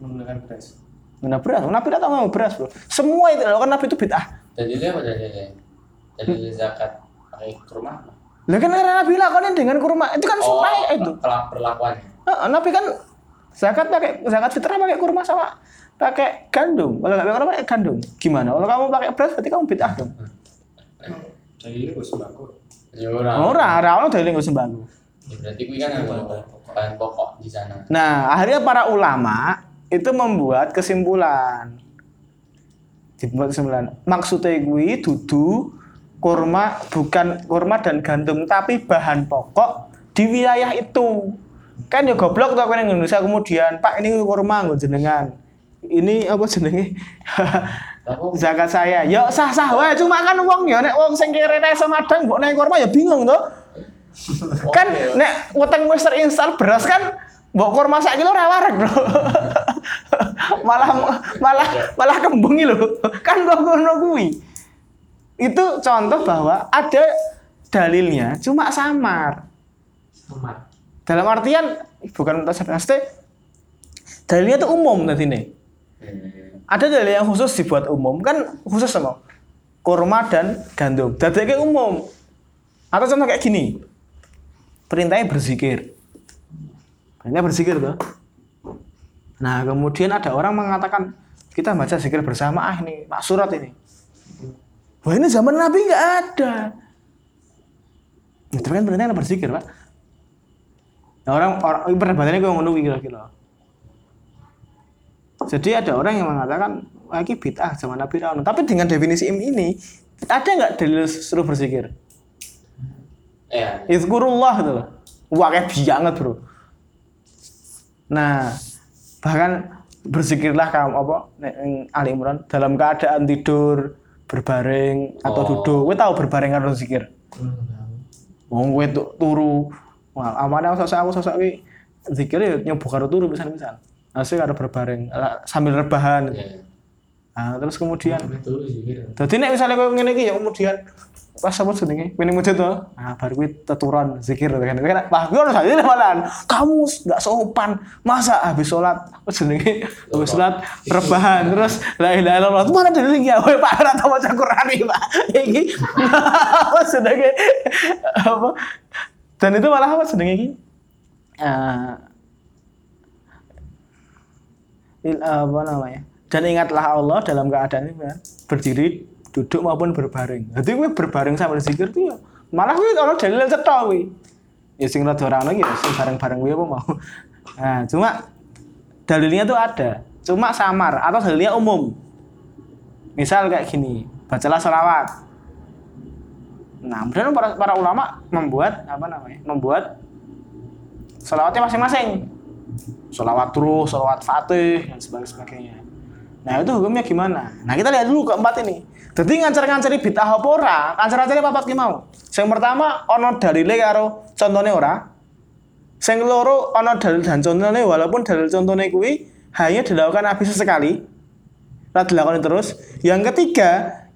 Menggunakan beras. Menggunakan beras. Nabi tidak tahu nggak beras, Bro. Semua itu dilakukan Nabi itu bid'ah. Dalilnya apa dalilnya? Dalil zakat pakai kurma. Lah kan karena Nabi lakukan dengan kurma. Itu kan Oh, sunnah itu. pelak- perlakuannya. Heeh, Nabi kan zakat pakai zakat fitrah pakai kurma sama pakai gandum. Kalau nggak pakai kurma pakai gandum. Gimana? Kalau kamu pakai beras berarti kamu bid'ah dong. Jadi itu sembako. Ya ora. Ora, ora ono dalil sembako. Berarti kuwi kan bahan pokok di sana. Nah, akhirnya para ulama itu membuat kesimpulan. Dibuat kesimpulan. Maksudnya gue dudu kurma bukan kurma dan gandum tapi bahan pokok di wilayah itu. Kan ya goblok tuh kan Indonesia kemudian, Pak ini kurma nggo jenengan. Ini apa jenenge? Zakat saya. Ya sah-sah wae, cuma kan wong ya nek wong sing kere iso madang mbok nek kurma ya bingung to. Kan nek weteng wis terinstall beras kan mbok kurma sak kilo ora wareg, Bro. malah malah malah kembung lho. Kan kok ngono kuwi. Itu contoh bahwa ada dalilnya cuma samar. Dalam artian bukan mutasabih maksudnya dalilnya itu umum tadi nih. Hmm. Ada dalil yang khusus dibuat umum kan khusus sama kurma dan gandum. Dadeknya umum. Atau contoh kayak gini. Perintahnya berzikir. Perintahnya berzikir tuh. Nah, kemudian ada orang mengatakan kita baca zikir bersama ah ini Pak Surat ini. Wah ini zaman Nabi nggak ada. Itu kan perintahnya berzikir, Pak. Nah, orang orang perdebatannya gue ngono kira-kira. Jadi ada orang yang mengatakan ini bid'ah zaman Nabi Raun. Tapi dengan definisi ini ada nggak dalil suruh berzikir? Ya. Izkurullah gitu loh. Wah kayak banget bro. Nah bahkan berzikirlah kamu apa nek ing Ali Imran dalam keadaan tidur berbaring atau Oh. duduk. Gue tahu berbaring karo zikir. Wong gue tuh turu. Wah, amane sosok aku sosok iki zikir ya nyoba karo turu pisan-pisan. Asli karo berbaring sambil rebahan. Ya. Nah, terus kemudian. Dadi nek misalnya koyo ngene iki ya kemudian pas apa jenenge? Winning mujud to. Nah, baru kuwi teturan zikir kan. Kan wah kuwi ono salahnya malahan. Kamu enggak sopan. Masa habis sholat apa jenenge? Habis sholat rebahan terus la ilaha illallah. Itu mana dalil ya? Woi Pak ora tau maca Quran Pak. Iki apa jenenge? Apa? Dan itu malah apa jenenge? Eh, il- apa namanya? Dan ingatlah Allah dalam keadaan ini berdiri, duduk maupun berbaring. Jadi gue berbaring sambil zikir tuh ya malah gue kalau dalil cetha gue. Ya sing rada ora ono ya sing bareng-bareng gue apa mau. Nah, cuma dalilnya tuh ada, cuma samar atau dalilnya umum. Misal kayak gini, bacalah sholawat. Nah, kemudian para, para ulama membuat apa namanya? Membuat sholawatnya masing-masing sholawat terus, sholawat fatih, dan sebagainya. Nah itu hukumnya gimana? Nah kita lihat dulu keempat ini. Jadi ngancer-nganceri bid'ah apa ora? Ngancer-nganceri papat ki mau. Yang pertama ono dalile karo contone ora. Sing loro ono dalil dan contone walaupun dalil contone kuwi hanya dilakukan Nabi sesekali. Ora dilakukan terus. Yang ketiga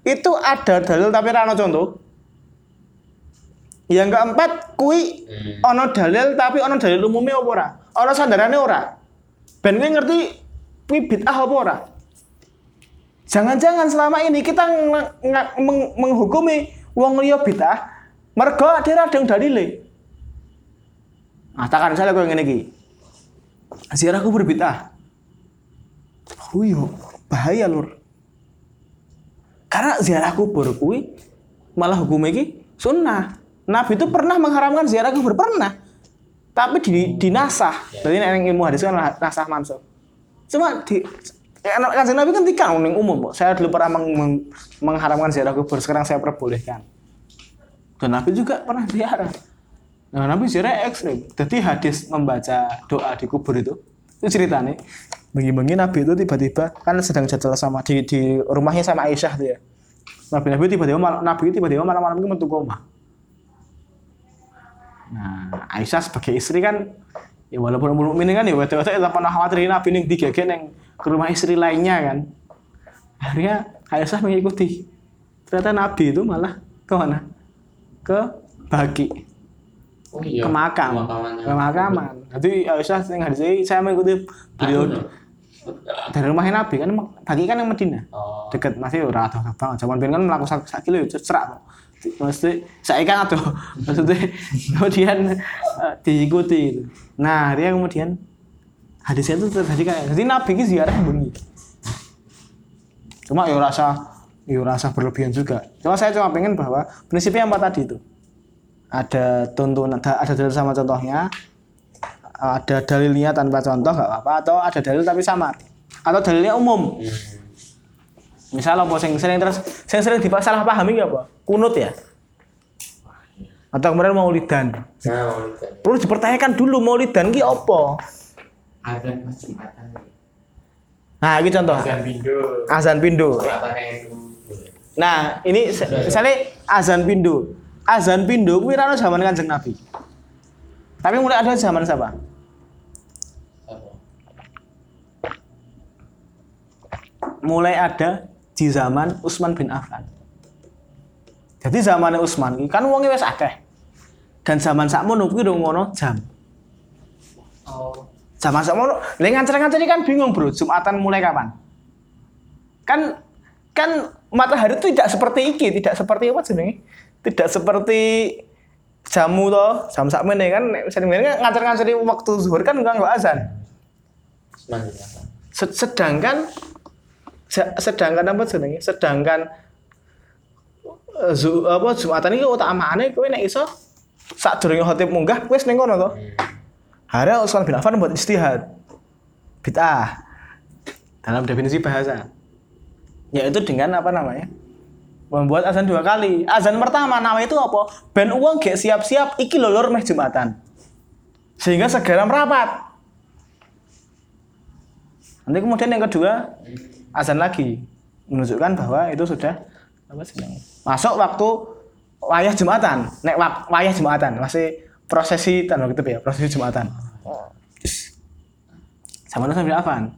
itu ada dalil tapi ora ono contoh. Yang keempat kuwi Hmm. ono dalil tapi ono dalil umumnya apa ora? Ono sandarane ora? Ben ngerti kuwi bid'ah apa ora? Jangan-jangan selama ini kita menghukumi wong liya bid'ah mergo ada radang dalile. Nah, takkan misalnya kowe ngene iki. Ziarah kubur bid'ah. Oh iya, bahaya lur. Karena ziarah kubur kuwi malah hukumnya iki sunnah. Nabi itu pernah mengharamkan ziarah kubur pernah. Tapi di dinasah. Nek yang ilmu hadis kan nasah mansuh. Cuma di ya, kanjeng Nabi kan tiga ning umum. Saya dulu pernah meng- meng- mengharamkan ziarah kubur, sekarang saya perbolehkan. Dan Nabi juga pernah ziarah. Nah, Nabi ziarah ekstrim. Jadi hadis membaca doa di kubur itu, itu ceritanya. Bengi-bengi Nabi itu tiba-tiba kan sedang jadwal sama di, di rumahnya sama Aisyah tuh ya. Nabi Nabi tiba-tiba Nabi tiba-tiba malam-malam itu metu koma. Nah, Aisyah sebagai istri kan ya walaupun umur mukminin kan ya wete-wete tak pernah khawatir Nabi ning digegen yang ke rumah istri lainnya kan. Akhirnya Aisyah mengikuti. Ternyata Nabi itu malah ke mana? ke Baki Oh iya. ke makam ke makaman jadi Aisyah sing hadis ini saya mengikuti beliau dari rumahnya Nabi kan Baki kan yang Medina Oh. deket masih ora adoh banget zaman ben kan mlaku sak sak kilo itu serak kok mesti saya kan adoh maksudnya kemudian eh, diikuti itu nah dia kemudian hadisnya itu terjadi kayak jadi nabi ini ziarah bengi cuma ya rasa ya rasa berlebihan juga. Cuma saya cuma pengen bahwa prinsipnya apa tadi itu? Ada tuntunan ada, ada dalil sama contohnya ada dalilnya tanpa contoh nggak apa-apa atau ada dalil tapi samar atau dalilnya umum. Hmm. misal apa sing sering terus sing sering disalah pahami ya apa? Kunut ya? Atau kemudian maulidan Nah, mau ditanya. perlu dipertanyakan dulu maulidan ki apa Azan pas Jumatan. nah ini contoh. Azan Bindo. azan itu. nah ini misalnya azan pindo azan pindo kuwi ra ono zaman kanjeng nabi. Tapi mulai ada zaman siapa? Apa? mulai ada di zaman Utsman bin Affan. Jadi zamannya Utsman kan wonge wis akeh. Dan zaman sakmono kuwi dong ngono jam. Oh, Zaman sakmono, lha ngancer-ngancer ini kan bingung, Bro. Jumatan mulai kapan? Kan kan matahari itu tidak seperti iki, tidak seperti apa jenenge? Tidak seperti jamu toh, jam sakmene kan nek sering kan ngancer-ngancer waktu zuhur kan enggak enggak azan. Se- Sedangkan se- sedangkan apa jenenge? Sedangkan eh, zu, apa Jumatan iki utamane kowe nek iso sak durunge khotib munggah wis ning kono to. Hari Utsman bin Affan buat istihad. Bid'ah. Dalam definisi bahasa. Yaitu dengan apa namanya? Membuat azan dua kali. Azan pertama nama itu apa? Ben uang gak siap-siap iki lolor meh jumatan. Sehingga segera merapat. Nanti kemudian yang kedua azan lagi. Menunjukkan bahwa itu sudah apa sih? namanya? masuk waktu wayah jumatan. Nek wak- wayah jumatan. Masih prosesi tanda kutip ya? Prosesi jumatan. Sama Nabi bin Affan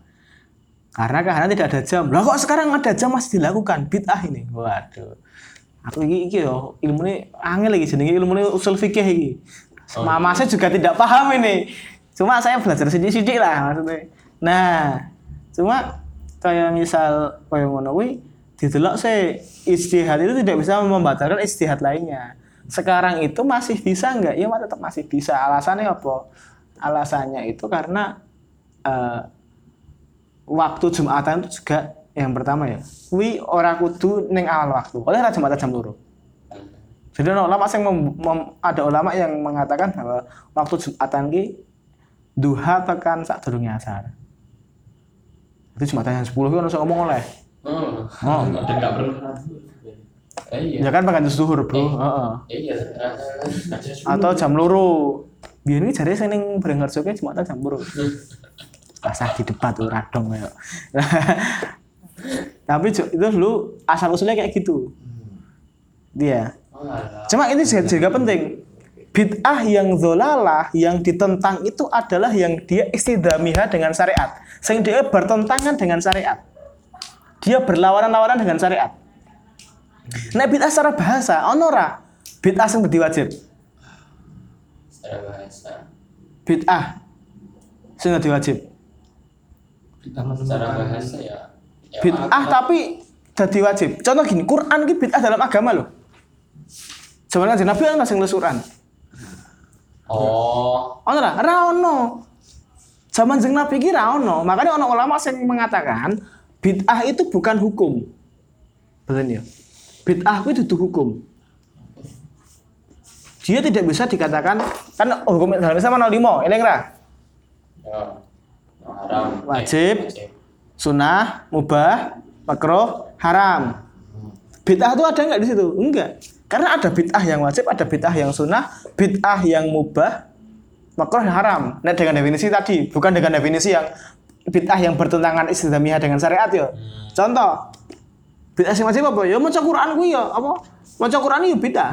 karena karena tidak ada jam. Lah kok sekarang ada jam masih dilakukan bid'ah ini. Waduh. Aku iki iki yo ilmu ini angel lagi jenenge ilmu ini usul fikih iki. Mama saya juga tidak paham ini. Cuma saya belajar sedikit-sedikit lah maksudnya. Nah cuma kayak misal kayak ngono kuwi didelok sih istihad itu tidak bisa membatalkan istihad lainnya sekarang itu masih bisa nggak? Ya tetap masih bisa. Alasannya apa? Alasannya itu karena eh, waktu jumatan itu juga yang pertama ya. Kuwi ora kudu ning awal waktu. Oleh ra jumatan jam loro. Jadi ada ulama yang mem- mem- ada ulama yang mengatakan bahwa waktu jumatan ki duha tekan sak durunge asar. Itu jumatan yang 10 itu harus ngomong oleh. Oh. Oh. Dan nggak perlu. Eh, iya. ya kan pakai zuhur bro. Heeh. Iya, eh, atau jam loro. Biar ini jadi saya neng Beringharjo ki jumatan jam loro. Basah di debat tuh radong kayak. Tapi itu dulu asal usulnya kayak gitu. Dia alah. cuma ini juga, juga penting. Bid'ah yang zolalah yang ditentang itu adalah yang dia istidamiha dengan syariat. Sehingga dia bertentangan dengan syariat. Dia berlawanan-lawanan dengan syariat nah bid'ah secara bahasa ono ora? Bid'ah sing dadi wajib? Secara bahasa. bid'ah sing dadi wajib? Kita Secara bahasa ya. ya bid'ah tapi dadi wajib. Contoh gini Quran ki bid'ah dalam agama loh Zaman kan Nabi kan masih nulis Quran? Oh, ono ora ora ono. Zaman jeng Nabi ki ra ono. Makanya ono ulama yang mengatakan bid'ah itu bukan hukum. Betul ya bid'ah itu itu hukum. Dia tidak bisa dikatakan kan hukum dalam Islam ono limo ini ra ya. Wajib. Sunnah mubah makruh haram. Bid'ah itu ada nggak di situ? Enggak karena ada bid'ah yang wajib ada bid'ah yang sunnah bid'ah yang mubah makruh haram. Nah dengan definisi tadi bukan dengan definisi yang bid'ah yang bertentangan istidamiyah dengan syariat ya. Contoh bid'ah yang wajib apa ya maca Quran ku ya apa maca Quran ya bid'ah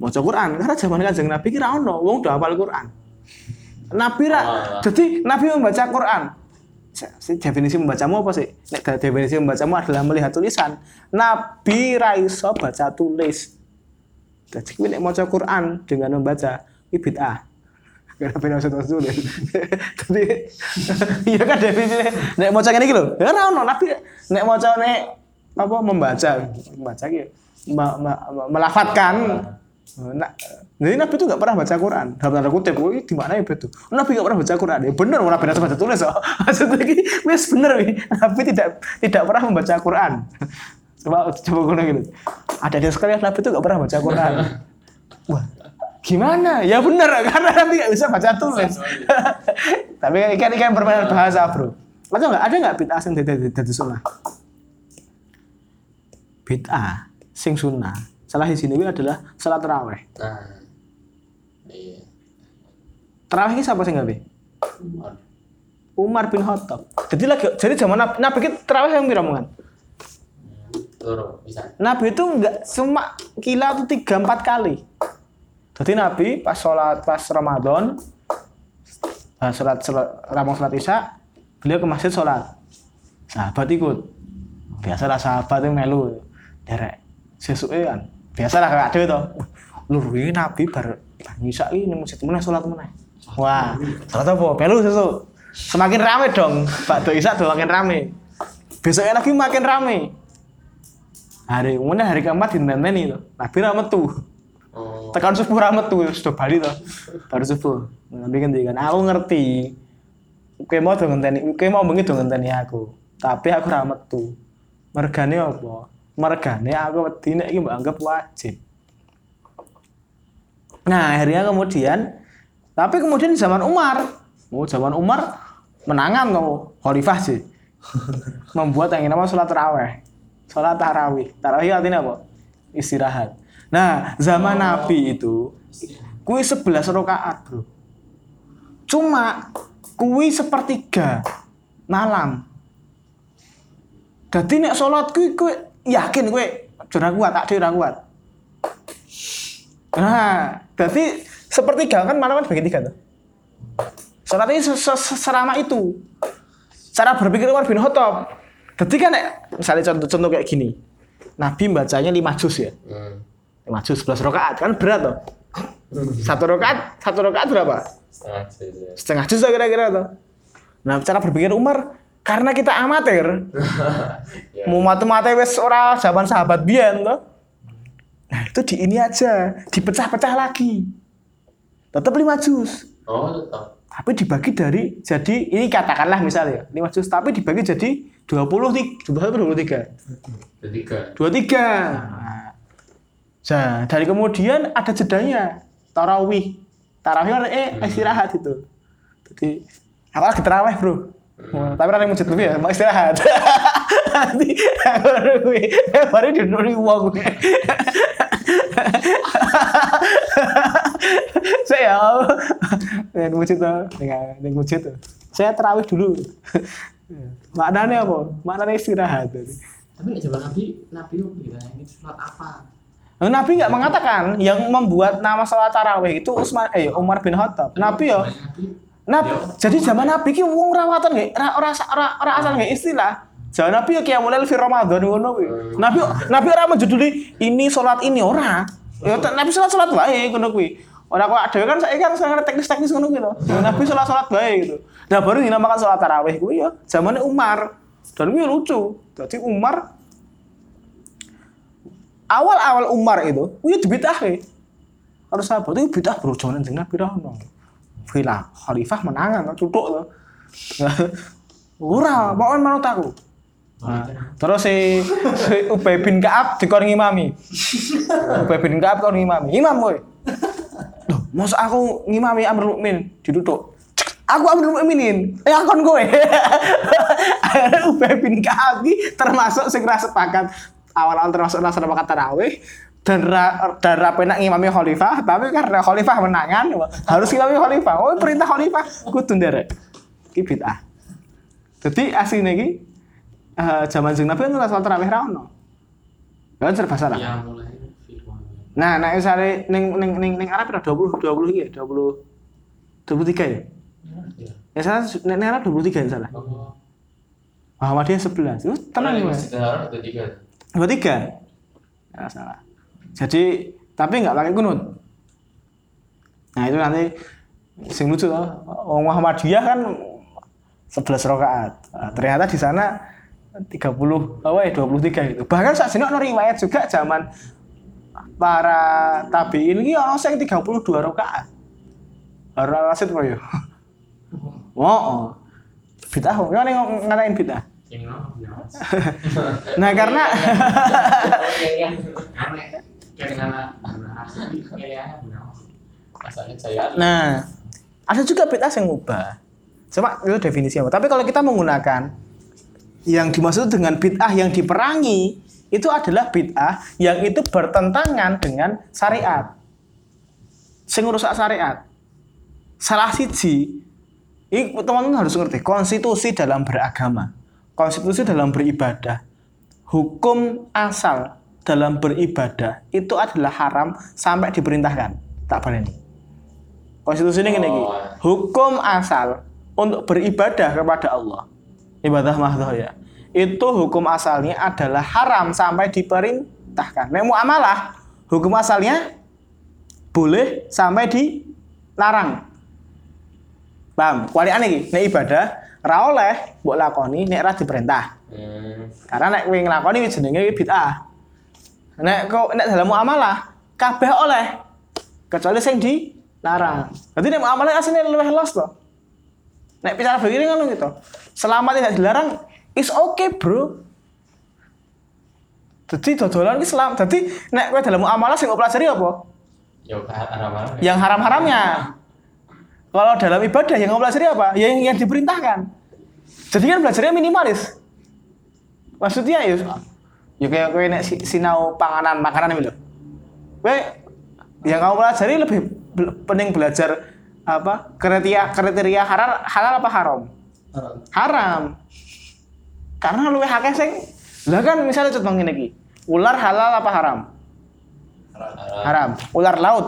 maca Quran karena zaman kanjeng Nabi kira ono wong udah hafal Quran Nabi ra jadi Nabi membaca Quran Si- si definisi membacamu apa sih? Nek definisi membacamu adalah melihat tulisan. Nabi ra iso baca tulis. Jadi kuwi nek maca Quran dengan membaca iki bid'ah. Karena ben usah terus tulis. Tapi iya kan definisinya nek maca ngene iki lho. Ya ora ono nabi nek maca nek apa membaca membaca iki me- me- me- melafatkan Nah, jadi Nabi itu nggak pernah baca Quran. Dalam tanda kutip, wih di mana ya betul? Nabi nggak pernah baca Quran. Ya bener, orang benar baca tulis. Oh. Maksudnya ini, wis bener. Nabi tidak tidak pernah membaca Quran. Coba coba gue gitu. Ada yang sekali Nabi itu nggak pernah baca Quran. Wah, gimana? Ya bener, karena Nabi nggak bisa baca tulis. Tapi ikan ikan permainan bahasa bro. Atau nggak ada nggak bid'ah sing dari dari sunnah? Bid'ah sing sunnah. Salah di sini adalah salat taraweh. Nah. Iya. Tarawih ini siapa sih nggak Umar bin Khattab. Jadi lagi jadi zaman Nabi, Nabi itu tarawih yang biramungan. Nabi itu nggak cuma kila itu tiga empat kali. Jadi Nabi pas sholat pas Ramadan, pas sholat, sholat ramong sholat isya, beliau ke masjid sholat. Sahabat ikut. Biasalah sahabat itu melu, derek. Sesuai kan. Biasalah kakak dewe toh. Lur ini Nabi bar bar isya ini masjid mana sholat mana? Wah, sholat apa? Melu sesu. Semakin rame dong. Pak Isya tuh makin rame. Besoknya Nabi makin rame. Hari kemudian hari keempat dinenteni itu. Nabi ra metu. Oh. Tekan subuh ra metu sudah bali to. Baru subuh. Nabi ngendikan, "Aku ngerti. Kowe mau do ngenteni, kowe mau bengi do ngenteni aku. Tapi aku ra metu. Mergane apa? Mergane aku wedi nek iki mbok anggap wajib." Nah, akhirnya kemudian tapi kemudian di zaman Umar, oh zaman Umar menangan tuh khalifah sih. Membuat yang namanya sholat taraweh. Sholat tarawih. Tarawih artinya apa? Istirahat. Nah, zaman Nabi itu kui 11 rakaat, Bro. Cuma kui sepertiga malam. Jadi nek sholat kui kui yakin kui jurah kuat, tak ora kuat. Nah, jadi sepertiga kan malam kan bagi tiga tuh. Sholat ini se- se- se- selama itu. Cara berpikir Umar bin Khattab. Jadi kan misalnya contoh-contoh kayak gini. Nabi bacanya 5 juz ya. Hmm. 5 juz 11 rakaat kan berat tuh. Satu rakaat, satu rakaat berapa? Setengah juz ya. Setengah juz kira-kira tuh. Nah, cara berpikir Umar karena kita amatir, Ya. mau mati-mati wes ora zaman sahabat biyen tuh. Nah, itu di ini aja, dipecah-pecah lagi. Tetap 5 juz. Oh, tetap. Tapi dibagi dari jadi ini katakanlah misalnya 5 juz tapi dibagi jadi 20 ti- 23. Ketiga. 23. Nah, Nah, dari kemudian ada jedanya tarawih. Tarawih eh istirahat itu. Jadi aku lagi tarawih, Bro. Oh, tapi yang masjid lebih ya, mau istirahat. Nanti aku kuwi baru dinuri wong. Saya yang masjid tuh, yang masjid tuh. Saya tarawih dulu. Maknanya apa? Maknanya istirahat. Tapi nek zaman Nabi, Nabi itu bilang ini sholat apa? Nah, Nabi nggak mengatakan yang membuat nama salat tarawih itu Utsman eh Umar bin Khattab. Nabi ya. Nabi Nabi, jadi zaman Nabi ki wong rawatan nggih, ora ora ora ora asal nggih istilah. Zaman Nabi kayak mulai fi Ramadan ngono kuwi. Nabi Nabi ora menjuduli ini salat ini ora. Ya Nabi salat salat wae ngono kuwi. Ora kok ada kan saya kan sangat teknis-teknis ngono kuwi. Ya, Nabi salat salat wae gitu. Nah baru dinamakan salat tarawih kuwi ya zamannya Umar. Dan kuwi lucu. Jadi Umar awal-awal Umar itu, kuwi dibitahe. Harus sabar itu bidah bro, jangan jeneng Nabi ra ono. Vila khalifah menangan cutuk to. Ora, pokoknya manut aku. Terus si, si Ubay bin Ka'ab dikon ngimami. Ubay bin Ka'ab kon ngimami. Imam kowe. Loh, masa aku ngimami Amrul Mukmin ditutuk. Cek, Aku Amrul Mukminin. Eh akon kowe. Ubay bin Ka'ab iki termasuk sing ra sepakat awal-awal termasuk ra sepakat tarawih ra penak ngimami khalifah tapi karena khalifah menangan harus ngimami khalifah oh perintah khalifah kudu nderek iki bid'ah jadi aslinya iki eh, zaman jeung Nabi kan ora salat tarawih ra ono kan serba salah yang mulai firman. Nah, nek misale ning ning ning ning Arab pira 20 20 iki ya, 20 23 ya. Ya. Ya salah nek ning Arab 23 ya salah. Oh. Muhammadiyah 11. Itu tenang ada tiga. 23. Ya salah. Jadi tapi nggak pakai kunut. Nah itu nanti sing lucu loh. Wong Muhammadiyah kan 11 rakaat. Nah, ternyata di sana 30 apa ya 23 gitu. Bahkan saat sini ono riwayat juga zaman para tabiin ini ono sing 32 rakaat. Ora rasid kok ya. Oh, oh. Bid'ah, kok ning ngatain bid'ah. Yang ya. Nah, karena Anak Asalnya saya Nah, ada juga bid'ah yang mubah. Cuma itu definisi apa. Tapi kalau kita menggunakan yang dimaksud dengan bid'ah yang diperangi itu adalah bid'ah yang itu bertentangan dengan syariat. Sing rusak syariat. Salah siji ini teman-teman harus ngerti konstitusi dalam beragama, konstitusi dalam beribadah, hukum asal dalam beribadah itu adalah haram sampai diperintahkan. Tak boleh nih. Konstitusi ini gini, Oh. hukum asal untuk beribadah kepada Allah, ibadah mahdoh ya, itu hukum asalnya adalah haram sampai diperintahkan. Nek muamalah, hukum asalnya boleh sampai dilarang. Paham? Kuali aneh nek ibadah ra oleh mbok lakoni nek ra diperintah. Hmm. Karena nek kowe nglakoni kuwi jenenge bid'ah. Nek kok nek dalam muamalah kabeh oleh kecuali sing dilarang. Jadi nek muamalah asline luwih los to. Nek bicara begini ngono gitu. Selama tidak dilarang is okay, Bro. Jadi dodolan selam. Jadi nek kowe dalam muamalah sing pelajari apa? Ya haram-haram. Yang haram-haramnya. Kalau dalam ibadah yang kamu pelajari apa? Ya yang, yang diperintahkan. Jadi kan belajarnya minimalis. Maksudnya ya, ya kayak kayak nek si- sinau panganan makanan loh. Kowe yang kamu pelajari lebih penting belajar apa kriteria kriteria halal halal apa haram? Haram. Haram. Karena luwih akeh sing lah kan misalnya contoh ngene iki. Ular halal apa haram? Haram. Haram. Ular laut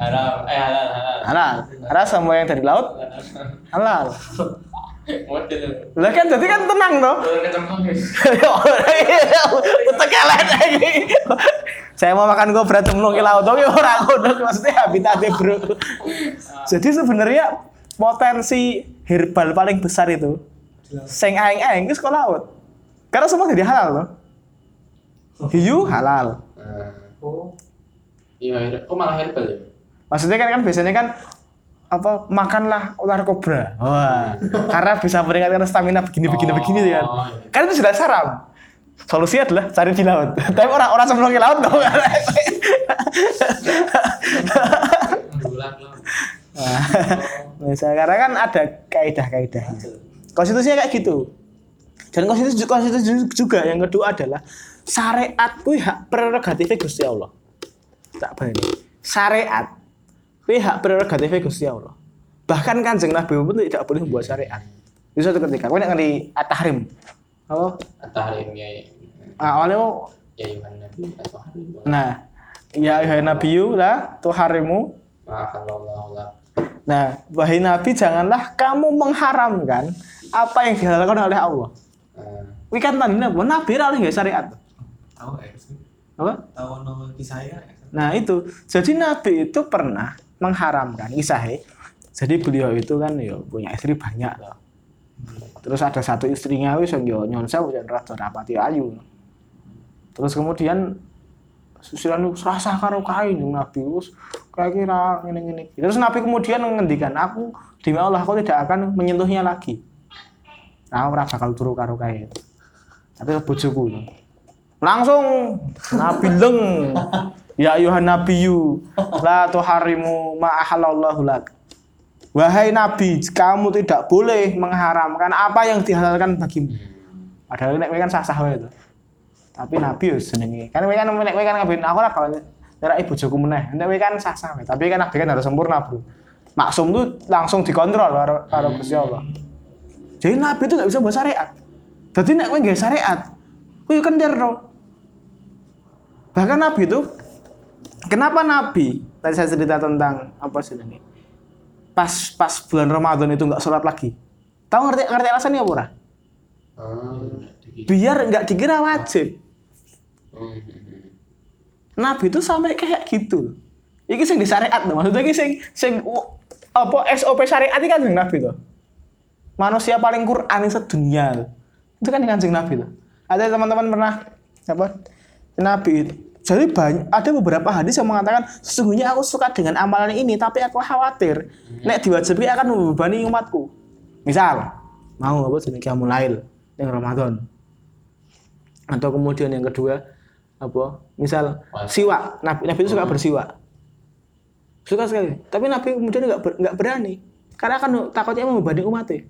Haram. Eh halal halal. halal. Karena semua yang dari laut halal. Lah kan jadi kan tenang toh. Boleh kecemplung guys. Utek elek lagi. Saya mau makan gue berat ke laut, oke orang ngono maksudnya habitatnya bro. Jadi sebenarnya potensi herbal paling besar itu sing aing-aing itu sekolah laut. Karena semua jadi halal loh. Hiu halal. Nah. Oh, Iya, iya. kok malah herbal ya? Maksudnya kan kan biasanya kan apa makanlah ular kobra. Wah, karena bisa meningkatkan stamina begini begini Oh, begini kan. iya. Kan itu sudah saram. Solusinya adalah cari di laut. Tapi orang orang sebelum ke laut dong. Misalnya karena kan ada kaidah-kaidahnya. Konstitusinya kayak gitu. Dan konstitusi konstitusi juga yang kedua adalah syariat kuwi hak prerogatif Gusti Allah. Tak bani. Syariat kuwi hak prerogatif Gusti Allah. Bahkan Kanjeng Nabi pun tidak boleh membuat syariat. Itu suatu ketika nek ngerti at-tahrim. Apa? At-tahrim ya. Ah, awalnya mau- Ya Yuhan Nabi atau harim. nah, ya ayuhan nabiyyu la tuharimu Maafkan Allah Allah. Nah, wahai Nabi, janganlah kamu mengharamkan apa yang dihalalkan oleh Allah. Nah, Wih kan apa? Nabi ra oleh nggak syariat. Tahu ya. Apa? Tahu kisah ya. Nah itu, jadi Nabi itu pernah mengharamkan kisahnya. Jadi beliau itu kan ya punya istri banyak loh. Terus ada satu istrinya wis yo nyonsa dan rada rapati ayu. Terus kemudian susilan serasa karo kain Nabi wis kayak kira ngene-ngene. Terus Nabi kemudian mengendikan aku demi Allah aku tidak akan menyentuhnya lagi. Nah, ora bakal turu karo kain. Tapi bojoku. Langsung Nabi leng. Ya ayuhan nabiyyu la tuharimu ma ahallallahu lak. Wahai Nabi, kamu tidak boleh mengharamkan apa yang dihalalkan bagimu. Padahal nek kan sah-sah wae itu. Tapi Nabi yo senenge. Kan kowe kan nek kowe kan ngapain aku ora bakal nyerai bojoku meneh. Nek kowe kan sah-sah wae. Tapi kan Nabi kan harus sempurna, Bro. Maksum tuh langsung dikontrol karo karo Gusti Allah. Jadi Nabi itu gak bisa buat syariat. Jadi nek kowe nggak syariat, kowe dong. Bahkan Nabi itu kenapa Nabi tadi saya cerita tentang apa sih ini? Pas pas bulan Ramadan itu nggak sholat lagi. Tahu ngerti ngerti alasannya apa ora? hmm. Biar nggak dikira wajib. Nabi itu sampai kayak gitu. Iki sing di syariat tuh. Maksudnya iki sing sing apa SOP syariat iki kan Nabi tuh. Manusia paling Quran sedunia. Itu kan kanjeng Nabi tuh. Ada teman-teman pernah apa? Nabi itu. Jadi banyak ada beberapa hadis yang mengatakan sesungguhnya aku suka dengan amalan ini tapi aku khawatir nek diwajibi akan membebani umatku. Misal mau apa jenis qiyamul lail yang Ramadan. Atau kemudian yang kedua apa? Misal siwak. Nabi Nabi itu suka bersiwak. Suka sekali. Tapi Nabi kemudian nggak ber- nggak berani karena kan takutnya membebani umatnya.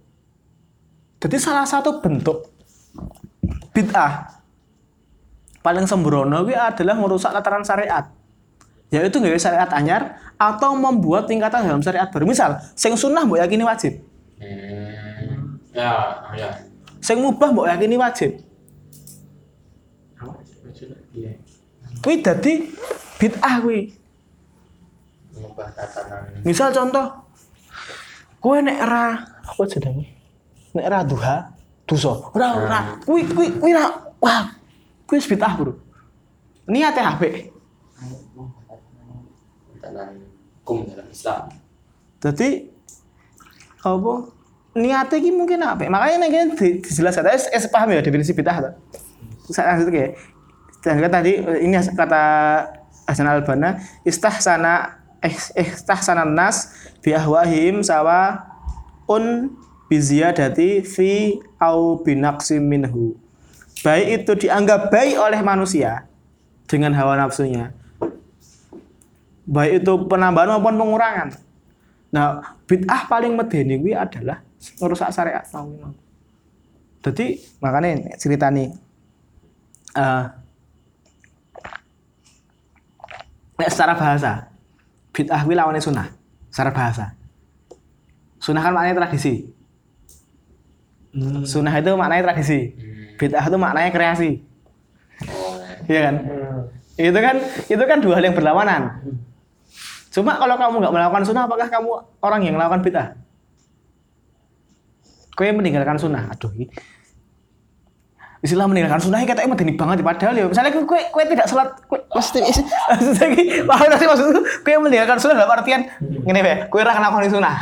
Jadi salah satu bentuk bid'ah paling sembrono kuwi adalah merusak tataran syariat. Yaitu nggak syariat anyar atau membuat tingkatan dalam syariat baru. Misal, sing sunnah mbok yakini wajib, Hmm. Ya, ya. sing mubah mbok yakini wajib. Kuwi dadi bid'ah kuwi. Mengubah tatanan. Misal contoh, kowe nek era apa jenenge? Nek era duha, dosa. Ora ora. Kuwi kuwi kuwi ra wah. Kuwi wis bid'ah, Bro. Niate apik. Tatanan hukum dalam Islam. Jadi apa niatnya ini mungkin apa? Makanya nih di, dijelaskan. Tapi es paham ya definisi bid'ah tuh. Saya lanjut ya. Dan tadi ini kata Hasan Albana istahsana eh istahsana nas bi ahwahim sawa un biziyadati fi au binaqsi minhu. Baik itu dianggap baik oleh manusia dengan hawa nafsunya. Baik itu penambahan maupun pengurangan. Nah, bid'ah paling medeni kuwi adalah merusak syariat mau. Jadi makanya cerita nih eh nek secara bahasa bid'ah kuwi lawannya sunnah secara bahasa. Sunnah kan maknanya tradisi. Hmm. Sunnah itu maknanya tradisi. Hmm. Bid'ah itu maknanya kreasi. Iya kan? Itu kan itu kan dua hal yang berlawanan. Cuma kalau kamu nggak melakukan sunnah, apakah kamu orang yang melakukan bid'ah? Kau yang meninggalkan sunnah, aduh. Istilah meninggalkan sunnah ini katanya medeni banget padahal ya. Misalnya kue kue tidak sholat, kue pasti maksudnya paham nanti maksudku kue meninggalkan sunnah dalam artian ngene ya, kue ora ngelakuin sunnah.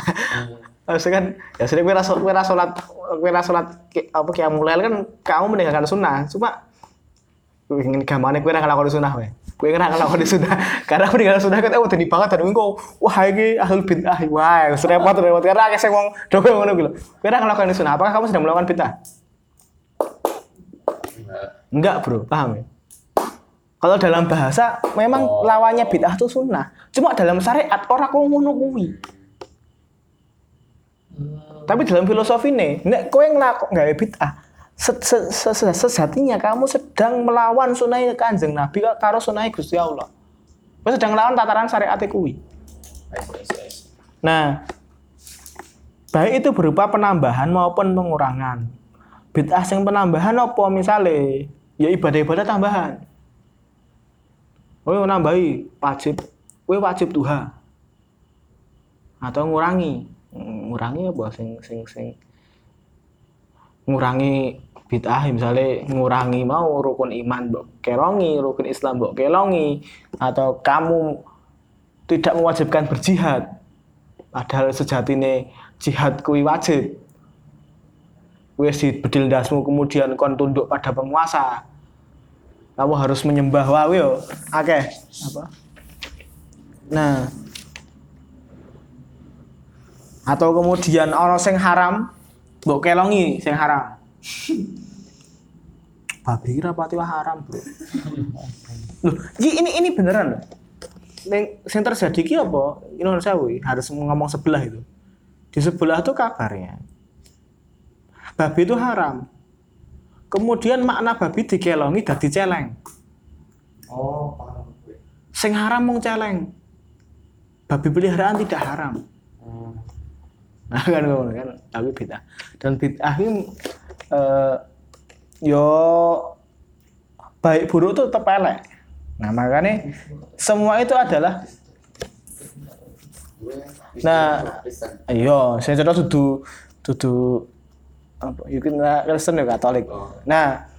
Maksudnya kan ya sudah kue rasa kue rasa sholat kue rasa sholat ki- apa kayak mulai kan kamu meninggalkan sunnah. Cuma ingin gamane kowe ora nglakoni sunah wae. Kowe ora nglakoni sunah. Karena aku ninggal sunah kan wedi banget dan engko wah iki ahlul bid'ah. Wah, repot repot karena akeh sing wong dogo ngono kuwi lho. Kowe ora nglakoni sunah. Apakah kamu sedang melakukan bid'ah? Enggak. Enggak, Bro. Paham ya? Kalau dalam bahasa memang Oh. lawannya bid'ah itu sunnah. Cuma dalam syariat orang kok ngono kuwi. Tapi dalam filosofi nih, nek kowe ngelakon gawe bid'ah, se- se- se- se- sejatinya kamu sedang melawan sunnah kanjeng Nabi karo sunnah Gusti Allah. Kowe sedang melawan tataran syariat kuwi. Ais, ais. Nah, baik itu berupa penambahan maupun pengurangan. Bid'ah yang penambahan apa misalnya? Ya ibadah-ibadah tambahan. Kowe nambahi wajib, kowe wajib duha. Atau ngurangi. Ngurangi apa? Sing sing sing ngurangi bid'ah misalnya ngurangi mau rukun iman mbok kelongi, rukun Islam mbok kelongi atau kamu tidak mewajibkan berjihad padahal sejatine jihad kuwi wajib. Wis bedil dasmu kemudian kon tunduk pada penguasa. Kamu harus menyembah wae yo. Akeh. Apa? Nah atau kemudian ono sing haram mbok kelongi sing haram babi kira pati wah haram bro Loh, ini ini, ini beneran loh Neng, yang terjadi ki apa? Indonesia wi harus ngomong sebelah itu. Di sebelah tuh kabarnya babi itu haram. Kemudian makna babi dikelongi dadi celeng. Oh, paham. Sing haram mung celeng. Babi peliharaan tidak haram. Nah kan ngono kan, tapi bid'ah. Dan bid'ah ini eh, yo baik buruk itu tetap elek. Nah makanya semua itu adalah Nah, Kristen. Iya, saya contoh dudu dudu apa? Mungkin Kristen ya Katolik. Nah,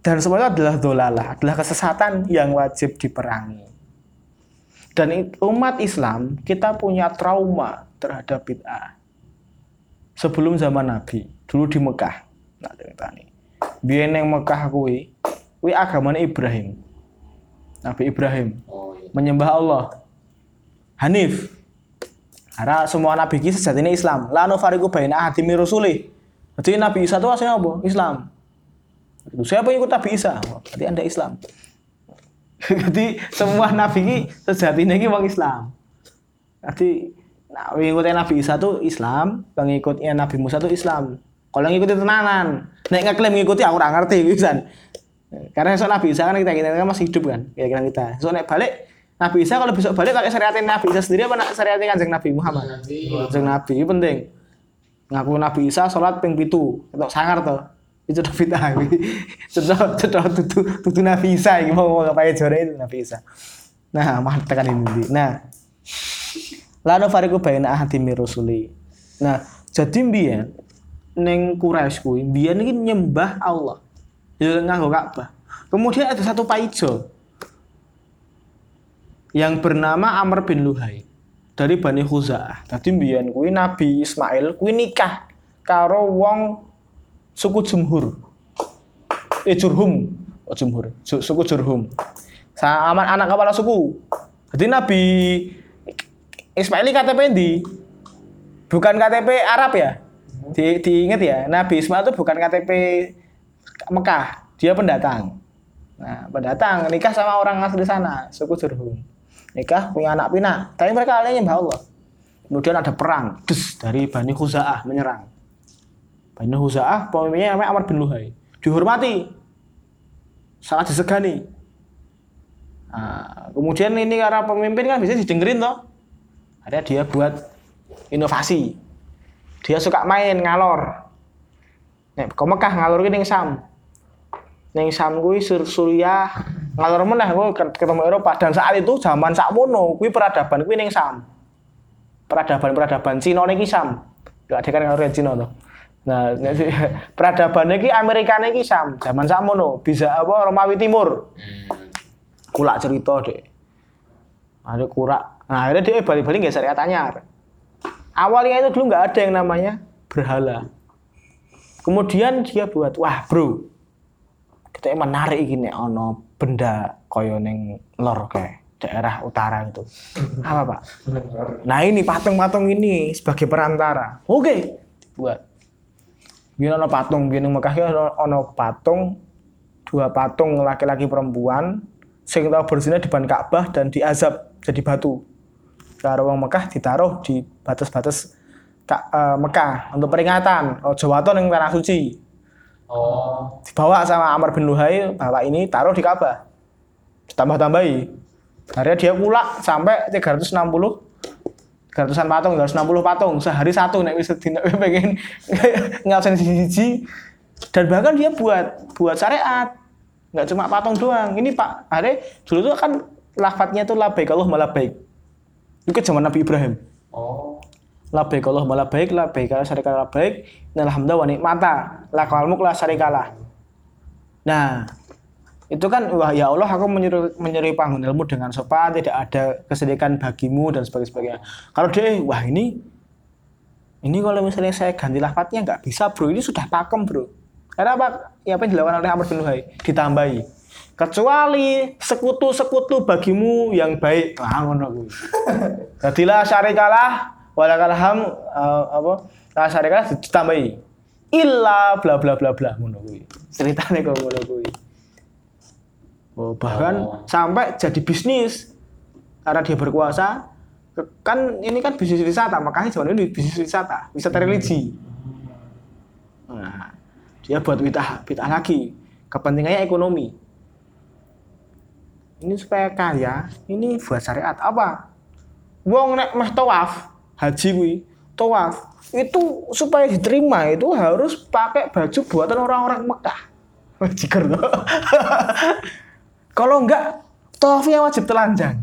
dan semua itu adalah dolalah, adalah kesesatan yang wajib diperangi. Dan umat Islam kita punya trauma terhadap bid'ah. Sebelum zaman Nabi, dulu di Mekah. Nah, ceritanya. Biyen yang Mekah kuwi, kuwi agamanya Ibrahim. Nabi Ibrahim Oh iya. menyembah Allah. Hanif. Karena semua nabi ini sejatinya Islam. La nufariqu baina ahadin min rusulih. Jadi Nabi Isa itu aslinya apa? Islam. Siapa yang ikut Nabi Isa? Berarti Anda Islam. Jadi semua nabi ini sejatinya ini wong Islam. Jadi nah, ngikutin Nabi Isa itu Islam, yang ngikutnya Nabi Musa itu Islam. Kalau yang ngikutin tenanan, nek ngeklaim ngikuti aku ora ngerti pisan. Karena esok Nabi Isa kan kita, kita kan masih hidup kan, kira-kira kita. Esok nek balik Nabi Isa kalau besok balik pakai syariatin Nabi Isa sendiri apa syariatin kanjeng Nabi Muhammad? Kanjeng Nabi ini penting. Ngaku Nabi Isa sholat ping pitu, atau sangar to. Itu Nabi Tawi. Cetok cetok tutu tutu Nabi Isa ini mau ngapain jore itu Nabi Isa. Nah, mah tekan ini. Nah, Lalu fariku baina ahadi min rusuli. Nah, jadi mbiyen ning Quraisy kuwi mbiyen iki nyembah Allah. Ya nganggo Ka'bah. Kemudian ada satu paijo yang bernama Amr bin Luhai dari Bani Khuza'ah. Dadi mbiyen kuwi Nabi Ismail kuwi nikah karo wong suku Jumhur. Eh Jurhum, oh Jumhur, Su- suku Jurhum. Sama anak kepala suku. Jadi Nabi Ismail ini KTP di bukan KTP Arab ya. Di, diingat ya, Nabi Ismail itu bukan KTP Mekah, dia pendatang. Nah, pendatang nikah sama orang asli sana, suku Jurhum. Nikah punya anak pinak, tapi mereka alihnya nyembah Allah. Kemudian ada perang, des, dari Bani Khuza'ah menyerang. Bani Khuza'ah pemimpinnya namanya Amr bin Luhai. Dihormati. Sangat disegani. Nah, kemudian ini karena pemimpin kan bisa didengerin toh. Akhirnya dia buat inovasi. Dia suka main ngalor. Nek ke Mekah ngalor ning Sam. Ning Sam kuwi Sur Suriah ngalor meneh kuwi ket- ketemu Eropa dan saat itu zaman sakmono kuwi peradaban kuwi ning Sam. Peradaban-peradaban Cina niki Sam. Gak ada kan ngalor Cina toh. Nah, peradaban iki Amerika niki Sam, zaman sakmono bisa apa Romawi Timur Hmm. kulak cerita deh ada kurak nah akhirnya dia balik-balik nggak syariat anyar. Awalnya itu dulu nggak ada yang namanya berhala. Kemudian dia buat wah bro kita menarik gini ono benda koyo neng lor kayak daerah utara itu. Apa pak? Nah ini patung-patung ini sebagai perantara. Oke buat Biar ono patung, biar Mekah ono, patung, dua patung laki-laki perempuan, sing tau bersihnya di depan Ka'bah dan diazab jadi batu. Karo wong Mekah ditaruh di batas-batas eh, Mekah untuk peringatan. Oh, Jawaton yang tanah suci. Oh. Dibawa sama Amr bin Luhai, bawa ini taruh di Ka'bah. Ditambah-tambahi. Akhirnya dia kulak sampai 360 300-an patung, 360 patung sehari satu nek wis dina pengen ngabsen siji dan bahkan dia buat buat syariat nggak cuma patung doang ini pak ada dulu tuh kan lafadznya tuh labaik Allah malabaik itu kan zaman Nabi Ibrahim. Oh. labaik Allah malabaik labaik Allah syarikalah labaik dan alhamdulillah wa nikmata lakal mulk la syarikalah. Nah itu kan wah ya Allah aku menyuruh menyuruh ilmu dengan sopan tidak ada kesedihan bagimu dan sebagainya. Kalau dia wah ini ini kalau misalnya saya ganti lafadznya nggak bisa bro. Ini sudah pakem bro. Karena apa? Ya apa yang dilakukan oleh Amr bin Luhai? Ditambahi kecuali sekutu-sekutu bagimu yang baik. Ah ngono kuwi. Jadilah syarikalah walakal ham eh, apa la syarikalah ditambahi. Illa bla bla bla bla ngono kuwi. Ceritanya kok ngono kuwi. Oh, bahkan Oh. sampai jadi bisnis karena dia berkuasa kan ini kan bisnis wisata makanya zaman ini bisnis wisata wisata religi. Nah dia buat bid'ah bid'ah lagi. Kepentingannya ekonomi ini supaya kaya ini buat syariat. Apa? Wong nek meh tawaf haji kuwi tawaf itu supaya diterima itu harus pakai baju buatan orang-orang Mekah. Tuh kalau enggak tawafnya wajib telanjang.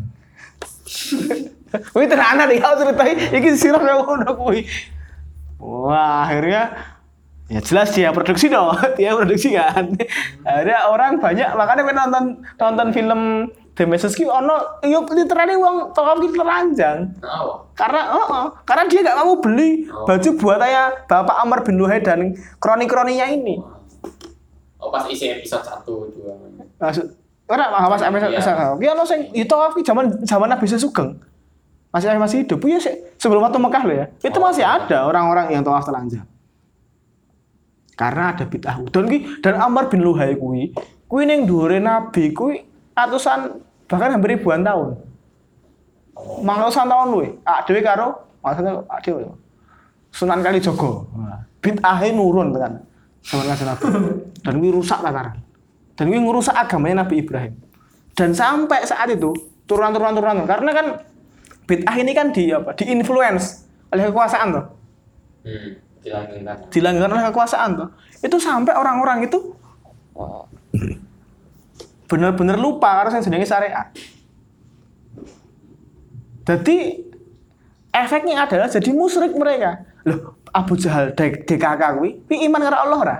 Wih tenanan ya ceritain iki sirah yang ngono kuwi. Wah, akhirnya Ya jelas dia produksi dong, dia produksi kan. Ada orang banyak makanya pengen nonton nonton film The Message ki ono yuk literally wong toko ki telanjang. Oh, Karena oh, oh, karena dia nggak mau beli Oh. baju buatannya Bapak Amr bin Luhai dan kroni-kroninya ini. Oh pas isi episode 1 2. Maksud ora Mas MS Iya. Ki ono sing itu ki zaman zaman Nabi Sugeng. Masih masih hidup. Iya sih sebelum waktu Mekah loh ya. Itu Oh. masih ada orang-orang yang tawaf telanjang. Karena ada bid'ah. Dan ki dan Amr bin Luhai kuwi kuwi ning dhuwure Nabi kuwi ratusan bahkan hampir ribuan tahun. Mangusan tahun luwe. Ah dhewe karo maksudnya ah dhewe. Sunan Kalijogo. Bid'ahe nurun tekan. Kanjeng Nabi. Dan kuwi rusak tataran. Dan kuwi ngerusak agamanya Nabi Ibrahim. Dan sampai saat itu turunan-turunan turunan karena kan bid'ah ini kan di apa? Diinfluence oleh kekuasaan tuh. Hmm. Dilanggengkan. Dilanggar oleh kekuasaan tuh. Itu sampai orang-orang itu bener-bener lupa karena saya jenenge syariat. Jadi efeknya adalah jadi musyrik mereka. Loh, Abu Jahal dek DKK kuwi, iman karo Allah ora?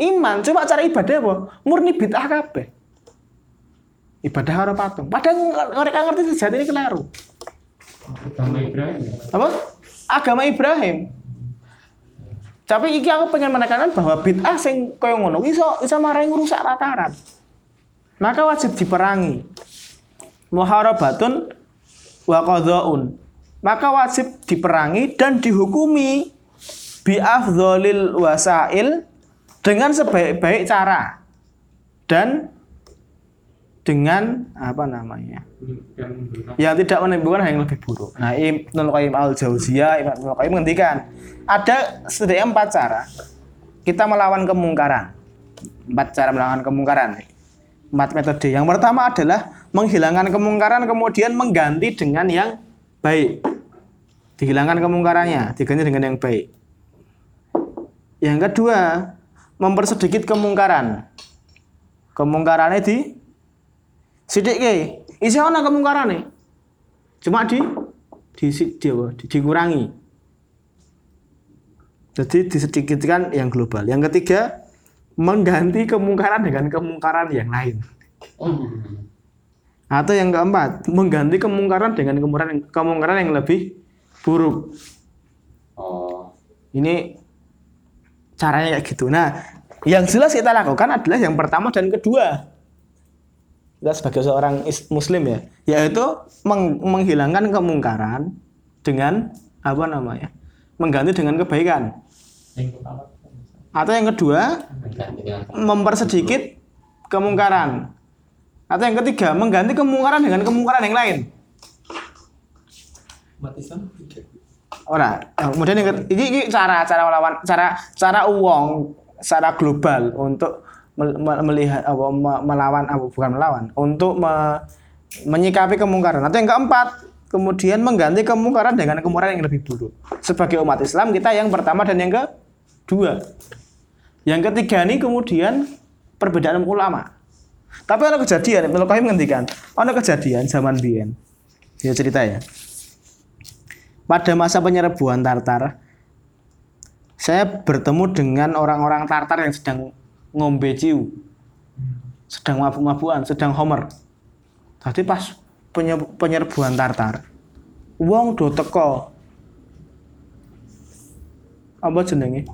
Iman, cuma cara ibadah apa? Murni bid'ah kabeh. Ibadah karo patung. Padahal mereka ngerti sejati ini keliru. agama Ibrahim. ya? Apa? Agama Ibrahim. Tapi iki aku pengen menekankan bahwa bid'ah sing kaya ngono iso iso marai ngrusak tataran. Maka wajib diperangi. Muharabatun wa qadhaun. Maka wajib diperangi dan dihukumi bi afdhalil wasail dengan sebaik-baik cara dan dengan apa namanya? Yang tidak menimbulkan hal yang lebih buruk. Nah, Ibnul Qayyim al Jauziyah, Ibnul Qayyim menghentikan ada setidaknya empat cara kita melawan kemungkaran. Empat cara melawan kemungkaran. Empat metode. Yang pertama adalah menghilangkan kemungkaran kemudian mengganti dengan yang baik. Dihilangkan kemungkarannya, diganti dengan yang baik. Yang kedua, mempersedikit kemungkaran. Kemungkarannya di sidik isi ana kemungkarane? Cuma di di, di, di dikurangi. Jadi disedikitkan yang global. Yang ketiga mengganti kemungkaran dengan kemungkaran yang lain. Hmm. atau yang keempat mengganti kemungkaran dengan kemungkaran kemungkaran yang lebih buruk. Oh. ini caranya kayak gitu. Nah yang jelas kita lakukan adalah yang pertama dan kedua kita sebagai seorang muslim ya. Yaitu meng- menghilangkan kemungkaran dengan apa namanya mengganti dengan kebaikan. Atau yang kedua mempersedikit kemungkaran. Atau yang ketiga mengganti kemungkaran dengan kemungkaran yang lain. Ora, eh, kemudian yang ini, ini cara cara melawan cara cara uang secara global untuk melihat apa me- melawan apa bukan melawan untuk me- menyikapi kemungkaran. Atau yang keempat, kemudian mengganti kemungkaran dengan kemungkaran yang lebih buruk. Sebagai umat Islam kita yang pertama dan yang kedua. Yang ketiga ini kemudian perbedaan ulama. Tapi ada kejadian, Ibnu Qayyim ngendikan, ada kejadian zaman biyen. Dia cerita ya pada masa penyerbuan Tartar, saya bertemu dengan orang-orang Tartar yang sedang ngombe ciu, sedang mabuk-mabukan, sedang homer. Tadi pas penye- penyerbuan Tartar, wong do teko. Apa jenenge?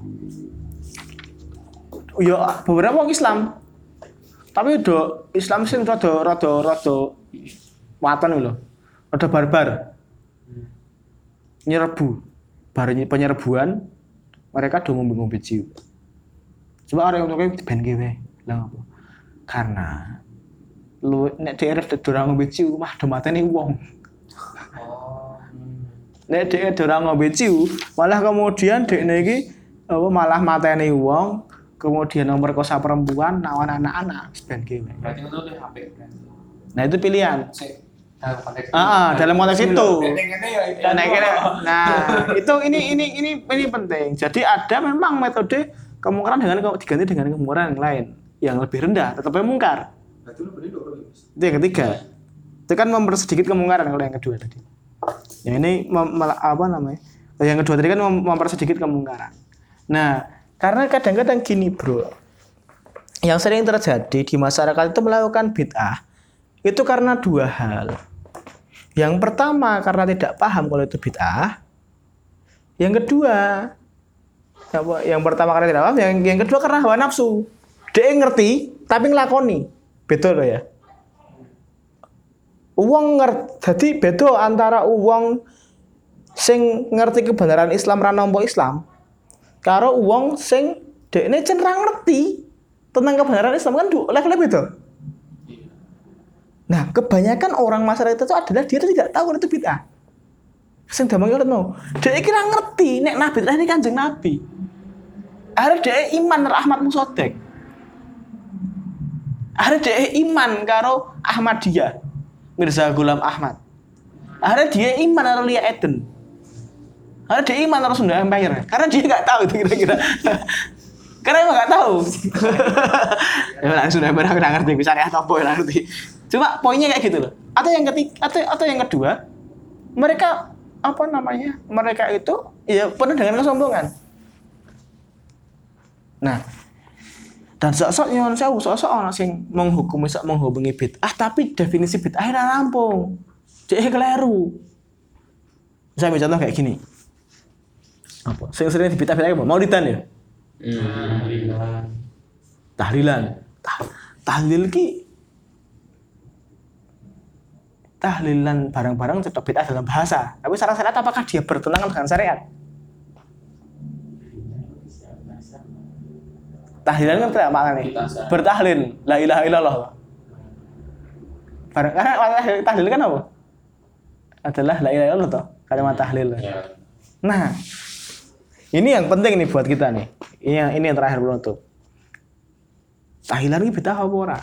Ya beberapa wong Islam. Tapi do Islam sing rada rada rada waton lho. Rada barbar nyerbu bareng penyerbuan mereka do ngombe ngombe ciu coba orang yang ben kewe lah apa? Karena lu nek DRF dorang ngombe ciu mah do mateni wong. Oh. nek dhek dorang ngombe ciu malah kemudian dekne iki apa malah mateni wong kemudian memperkosa perempuan nawan anak-anak ben kewe Berarti itu lebih HP nah itu pilihan. Sik, dalam konteks ah, ah, dalam konteks itu. Ya itu. Dan akhirnya, nah itu ini ini ini ini penting. Jadi ada memang metode kemungkaran dengan diganti dengan kemungkaran yang lain yang lebih rendah, tetap mungkar. Dong. Itu yang ketiga. Itu kan mempersedikit kemungkaran kalau yang kedua tadi. Yang ini mem- mel- apa namanya? Yang kedua tadi kan mem- mempersedikit kemungkaran. Nah, Karena kadang-kadang gini, Bro. Yang sering terjadi di masyarakat itu melakukan bid'ah itu karena dua hal. Yang pertama karena tidak paham kalau itu bid'ah. Yang kedua? Yang pertama karena tidak paham, yang, yang kedua karena hawa nafsu. Dia ngerti tapi ngelakoni. Betul loh ya. Uang ngerti, jadi beda antara uang sing ngerti kebenaran Islam ra nampa Islam karo uang sing dekne cenderung ngerti tentang kebenaran Islam kan levelnya beda. Nah, kebanyakan orang masyarakat itu adalah dia tidak tahu itu bid'ah. Sing damang yo no. Dia kira ngerti nek nabi ini kanjeng nabi. Akhirnya dia iman rahmat musodek. Akhirnya dia iman karo Ahmadiyah. Mirza Gulam Ahmad. Akhirnya dia iman karo Lia Eden. Akhirnya dia iman karo Sunda Empire. Karena dia nggak tahu itu kira-kira. Karena emang nggak tahu. ya Sunda Empire aku nggak ngerti. Bisa atau nggak ngerti. Cuma poinnya kayak gitu loh. Atau yang ketiga, atau, atau yang kedua, mereka apa namanya? Mereka itu ya penuh dengan kesombongan. Nah, dan sok-sok nyon sewu, sok-sok orang sing menghukumi sok menghubungi bid'ah tapi definisi bid'ah ora rampung. Dia keliru. Saya ambil contoh kayak gini. Apa? Sing sering di bid'ah bid'ah apa? Maulidan ya? Hmm. Tahlilan. Tahlilan. Tah- tahlil ki tahlilan barang-barang tetap bid'ah dalam bahasa. Tapi secara syariat apakah dia bertentangan dengan syariat? Tahlilan kan tidak maknanya. Kita- Bertahlil, la ilaha illallah. Barang karena tahlil kan apa? Adalah la ilaha illallah toh, kalimat tahlil. Ya. Nah, ini yang penting nih buat kita nih. Ini yang ini yang terakhir penutup. Tahlilan ini bid'ah apa ora?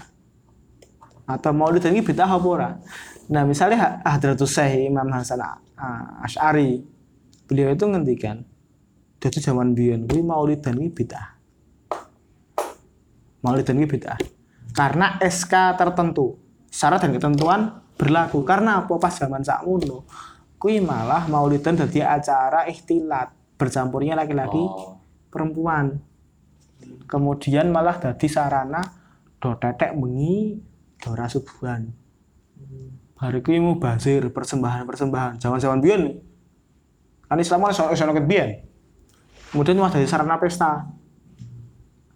Atau maulid ini bid'ah apa ora? Nah, misalnya Ha- Hadratus Syekh Imam Hasan Asy'ari, beliau itu ngendikan, dari zaman biyen kuwi maulidan ini bid'ah. Maulidan ini bid'ah. Karena SK tertentu, syarat dan ketentuan berlaku. Karena apa pas zaman sakmono kuwi malah maulidan dadi acara ikhtilat, bercampurnya laki-laki Oh. perempuan. Kemudian malah dadi sarana do tetek bengi do rasubuhan. Hari kuwi mubazir persembahan-persembahan. Zaman-zaman biyen kan Islam kan iso iso ket biyen. Kemudian malah dadi sarana pesta.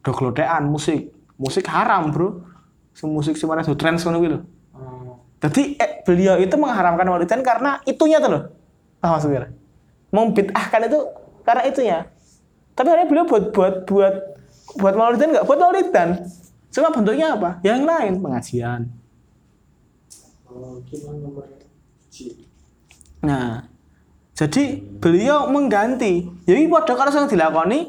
Do glothekan musik. Musik haram, Bro. Semusik sing mana do trance ngono kuwi lho. Oh. Jadi eh, beliau itu mengharamkan maulidan karena itunya tuh loh. Paham maksudnya? Membid'ahkan itu karena itunya. Tapi akhirnya beliau buat buat buat buat maulidan nggak buat maulidan. Cuma bentuknya apa? Yang lain pengajian. Oh? Nah, jadi beliau mengganti. Jadi pada kalau yang dilakoni,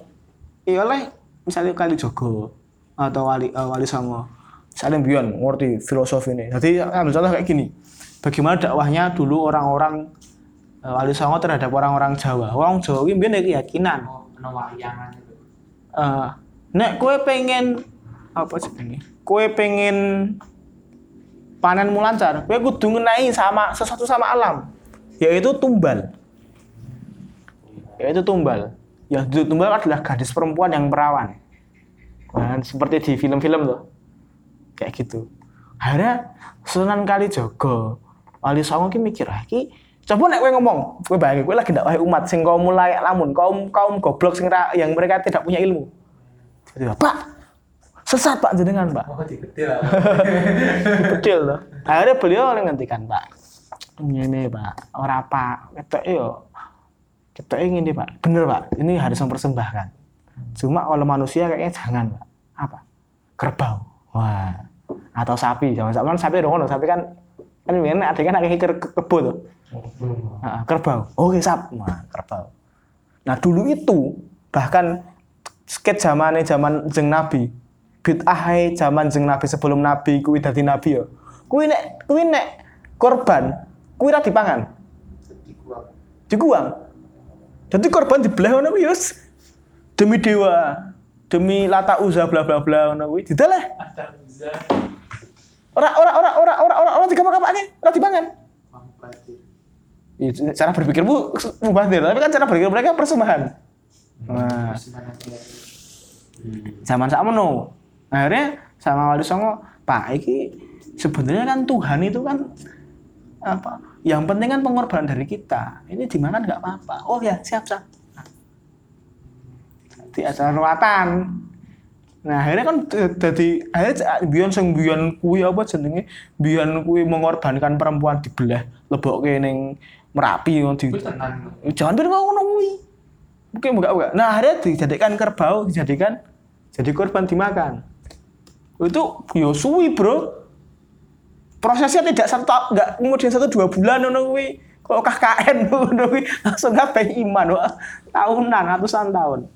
ya oleh misalnya kali Jogo atau wali eh, wali Songo. Misalnya Bion ngerti filosofi ini. Jadi ambil contoh kayak gini. Bagaimana dakwahnya dulu orang-orang eh, wali Songo terhadap orang-orang Jawa. Orang Jawa ini ada keyakinan. Oh, ono wayangan itu. Eh, nek kue pengen apa sih pengen? Kue pengen panenmu lancar, kue kudu ngenai sama sesuatu sama alam, yaitu tumbal. Yaitu tumbal. Yang duduk tumbal adalah gadis perempuan yang perawan. Kan seperti di film-film tuh. Kayak gitu. Akhirnya Sunan Kalijogo, Wali Songo ki mikir, ah ki coba nek kowe ngomong, kowe bayangin kowe lagi dakwahi umat sing kaum mulai lamun, kaum kaum goblok sing yang mereka tidak punya ilmu. Jadi, Pak, sesat Pak jenengan, Pak. Oh. Bedil loh. Akhirnya beliau ngendikan Pak. Ini Pak, ora Pak. Ketok yo. Ketok ini Pak. Bener Pak. Ini harus mempersembahkan. Cuma kalau manusia kayaknya jangan Pak. Apa? Kerbau. Wah. Atau sapi. Jangan sapi kan sapi dong. Sapi kan kan ini ada kan kayak ke, ke kebo tuh. Nah, kerbau. Oke, sap. Wah, kerbau. Nah, dulu itu bahkan sket zamane zaman jeng Nabi. Bid'ah zaman jeng Nabi sebelum Nabi kuwi dadi nabi ya. Kuwi nek kuwi nek korban kuwi ra dipangan, Dikuak. Jadi korban dibelah ngono kuwi. Demi dewa, demi lata uza bla bla bla ngono kuwi dideleh. Ora ora ora ora ora ora ora digapak-gapake, ora dipangan. Itu cara berpikirmu mubazir, tapi kan cara berpikir mereka persembahan. Nah, Zaman sakmono. Akhirnya sama Wali Songo, Pak, iki sebenarnya kan Tuhan itu kan apa? Yang penting kan pengorbanan dari kita. Ini dimakan nggak apa-apa. Oh ya, siap siap. Di acara ruatan. Nah, akhirnya kan jadi akhirnya biyen sing biyen kuwi apa jenenge? Biyen kuwi mengorbankan perempuan dibelah lebokke ning Merapi ngono di jangan bilang ngono kuwi. Mungkin buka buka. Nah akhirnya dijadikan kerbau, dijadikan jadi korban dimakan. Itu yo suwi bro. Prosesnya tidak satu nggak kemudian satu dua bulan ngono kuwi. Kalau KKN ngono kuwi langsung kabeh iman wah. Tahunan, ratusan tahun.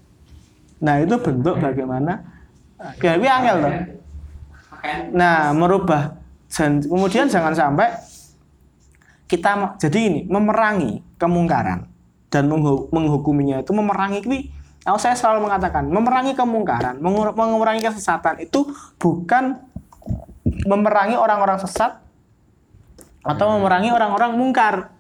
Nah itu bentuk bagaimana kayak kuwi angel. Pakaian Nah, merubah dan kemudian jangan sampai kita jadi ini memerangi kemungkaran dan menghu- menghukuminya itu memerangi ini kalau saya selalu mengatakan memerangi kemungkaran, mengur- mengurangi kesesatan itu bukan memerangi orang-orang sesat atau memerangi orang-orang mungkar.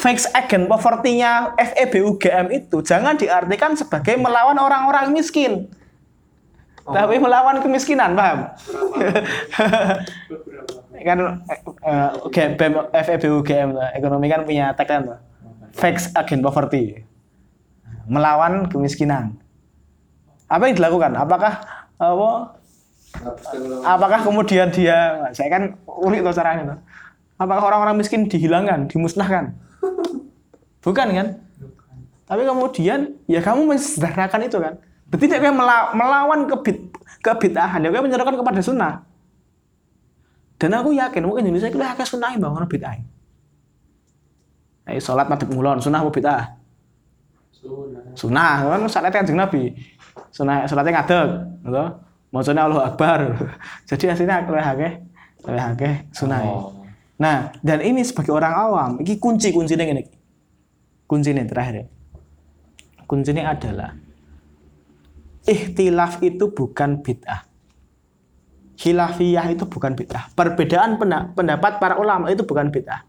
Fix against poverty-nya FEBUGM itu jangan diartikan sebagai melawan orang-orang miskin. Tapi melawan kemiskinan, paham? kan eh, eh, BEM FEB UGM tuh, ekonomi kan punya tagline tuh. Facts against poverty. Melawan kemiskinan. Apa yang dilakukan? Apakah apa apakah kemudian dia saya kan unik tuh caranya tuh. Apakah orang-orang miskin dihilangkan, dimusnahkan? Bukan kan? Tapi kemudian ya kamu mensederhanakan itu kan. Berarti dia melawan kebit kebitahan, dia kayak menyerukan kepada sunnah. Dan aku yakin mungkin Indonesia itu akeh sunah bangun bid'ah. Ayo sholat madhep ngulon, sunah apa bid'ah? sunah. Sunah, kan salatnya kanjeng Nabi. Sunah salatnya ngadeg, gitu. Maksudnya Allah Akbar. Jadi aslinya lebih akeh, lebih akeh sunah. Oh. Nah, dan ini sebagai orang awam, ini kunci kuncinya ini terakhir. ya. Kuncinya adalah ikhtilaf itu bukan bid'ah. Khilafiyah itu bukan bid'ah. Perbedaan pendapat para ulama itu bukan bid'ah.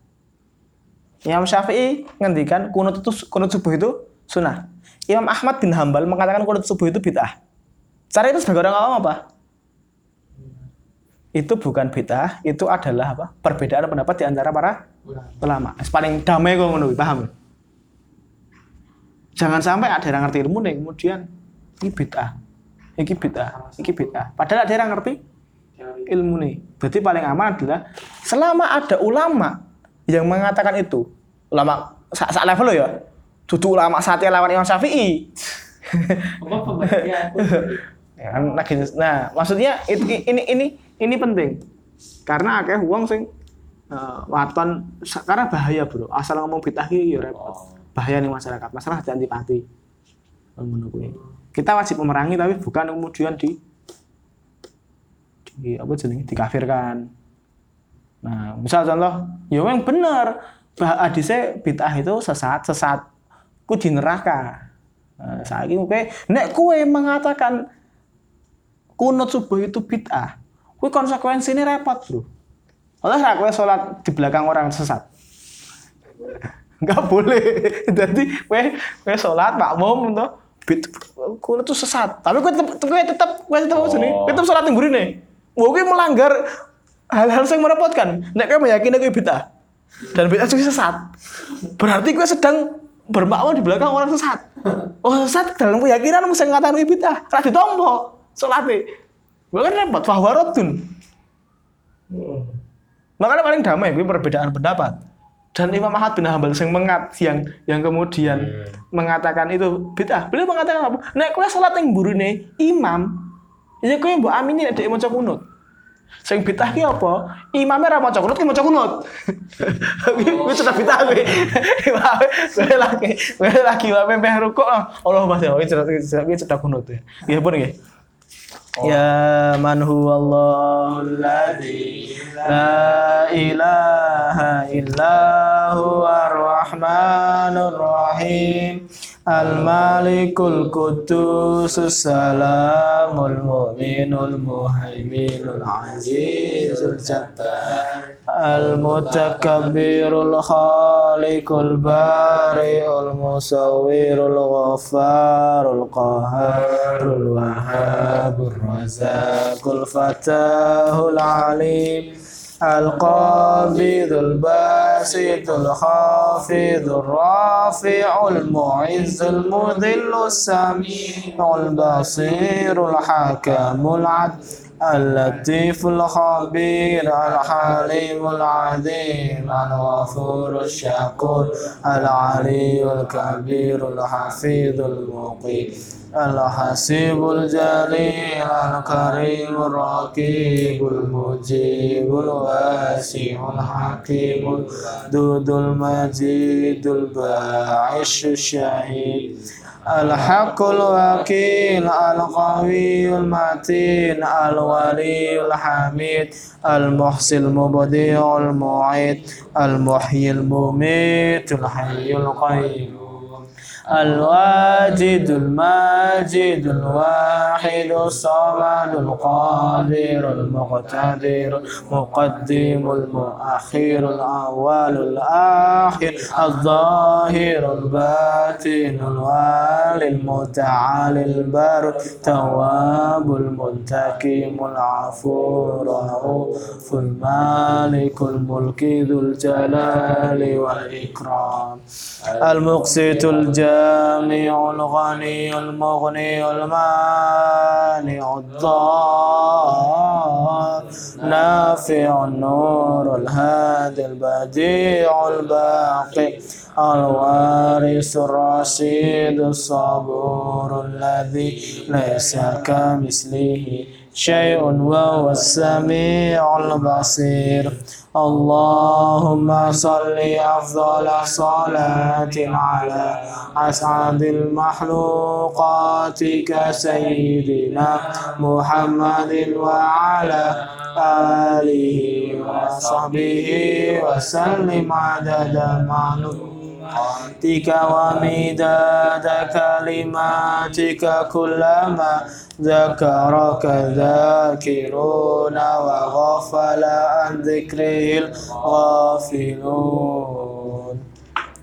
Imam Syafi'i ngendikan kunut itu kunut subuh itu sunnah. Imam Ahmad bin Hambal mengatakan kunut subuh itu bid'ah. Cara itu sebagai orang awam apa? Itu bukan bid'ah, itu adalah apa? Perbedaan pendapat di antara para ulama. Paling damai kok ngono, paham? Jangan sampai ada yang ngerti ilmu nih, kemudian ini bid'ah. Ini bid'ah, ini bid'ah. Padahal ada yang ngerti ilmu nih. Berarti paling aman adalah selama ada ulama yang mengatakan itu, ulama sak sak level lo ya. Dudu ulama saatnya lawan Imam Syafi'i. Ya kan? Lagi nah maksudnya itu, ini ini ini penting. Karena akeh wong sing eh, waton karena bahaya bro. Asal ngomong bid'ah iki ya repot. Oh. bahaya nih masyarakat. Masalah antipati ngono kuwi kita wajib memerangi tapi bukan kemudian di di apa jenenge? Dikafirkan. Nah misal contoh ya yang bener. Bah hadise bid'ah itu sesat sesat. Ku di neraka nah, saiki kowe nek kowe mengatakan kunut subuh itu bid'ah. Kuwi konsekuensinya repot bro. Oleh ra kowe sholat di belakang orang sesat. Nggak boleh. Jadi kowe kowe sholat makmum tuh bid kunut itu sesat. Tapi kowe tetep kowe tetep kowe tetep apa jenenge? kowe tetep sholat ning gurine. Wah, kowe melanggar hal-hal yang merepotkan. Nek kowe meyakini kowe bid'ah dan bid'ah itu sesat berarti kowe sedang bermakmum di belakang orang sesat. Oh sesat dalam keyakinan mesti ngatakan bid'ah ra ditompo salate Gue kan repot fahwarodun makanya paling damai gue perbedaan pendapat. Dan Imam Ahmad bin Hambal yang mengat yang yang kemudian mengatakan itu bid'ah. Beliau mengatakan apa? Nek kowe salat yang burune imam ya kowe mbok amini nek dhek maca kunut. Sing bid'ah ki apa? Imamnya ra maca kunut ki maca kunut. Kuwi sudah bid'ah kuwi kowe lagi kowe lagi wae meh rukuk. Allah Mas ya kuwi sudah kunut. Ya ya. pun nggih Ya man huwa Allahul ladzi la ilaha illa huwa rahmanur rahim الملك القدوس السلام المؤمن المهيمن العزيز الجبار المتكبر الخالق البارئ المصور الغفار القهار الوهاب الرزاق الفتاه العليم القابض الباسط الخافض الرافع المعز المذل السميع البصير الحكم العدل اللطيف الخبير الحليم العظيم الغفور الشكور العلي الكبير الحفيظ المقيم الحسيب الجليل الكريم الرقيب المجيب الواسع الحكيم الدود المجيد الباعث الشهيد الحق الوكيل القوي المتين الولي الحميد المحصي المبدع المعيد المحيي المميت الحي القيوم الواجد الماجد الواحد الصمد القادر المقتدر المقدم المؤخر الأول الآخر الظاهر الباطن الوالي المتعالي البر التواب المنتقم العفو الرؤوف المالك الملك ذو الجلال والإكرام المقسط الجامع الغني المغني المانع الضار. نافع النور الهادي البديع الباقي. الوارث الرشيد الصبور الذي ليس كمثله. شيء وهو السميع البصير. اللهم صل أفضل صلاة على أسعد المخلوقات كسيدنا محمد وعلى آله وصحبه وسلم عدد معلوماتك ومداد كلماتك كلما ذكرك الذاكرون وغفل عن ذكره الغافلون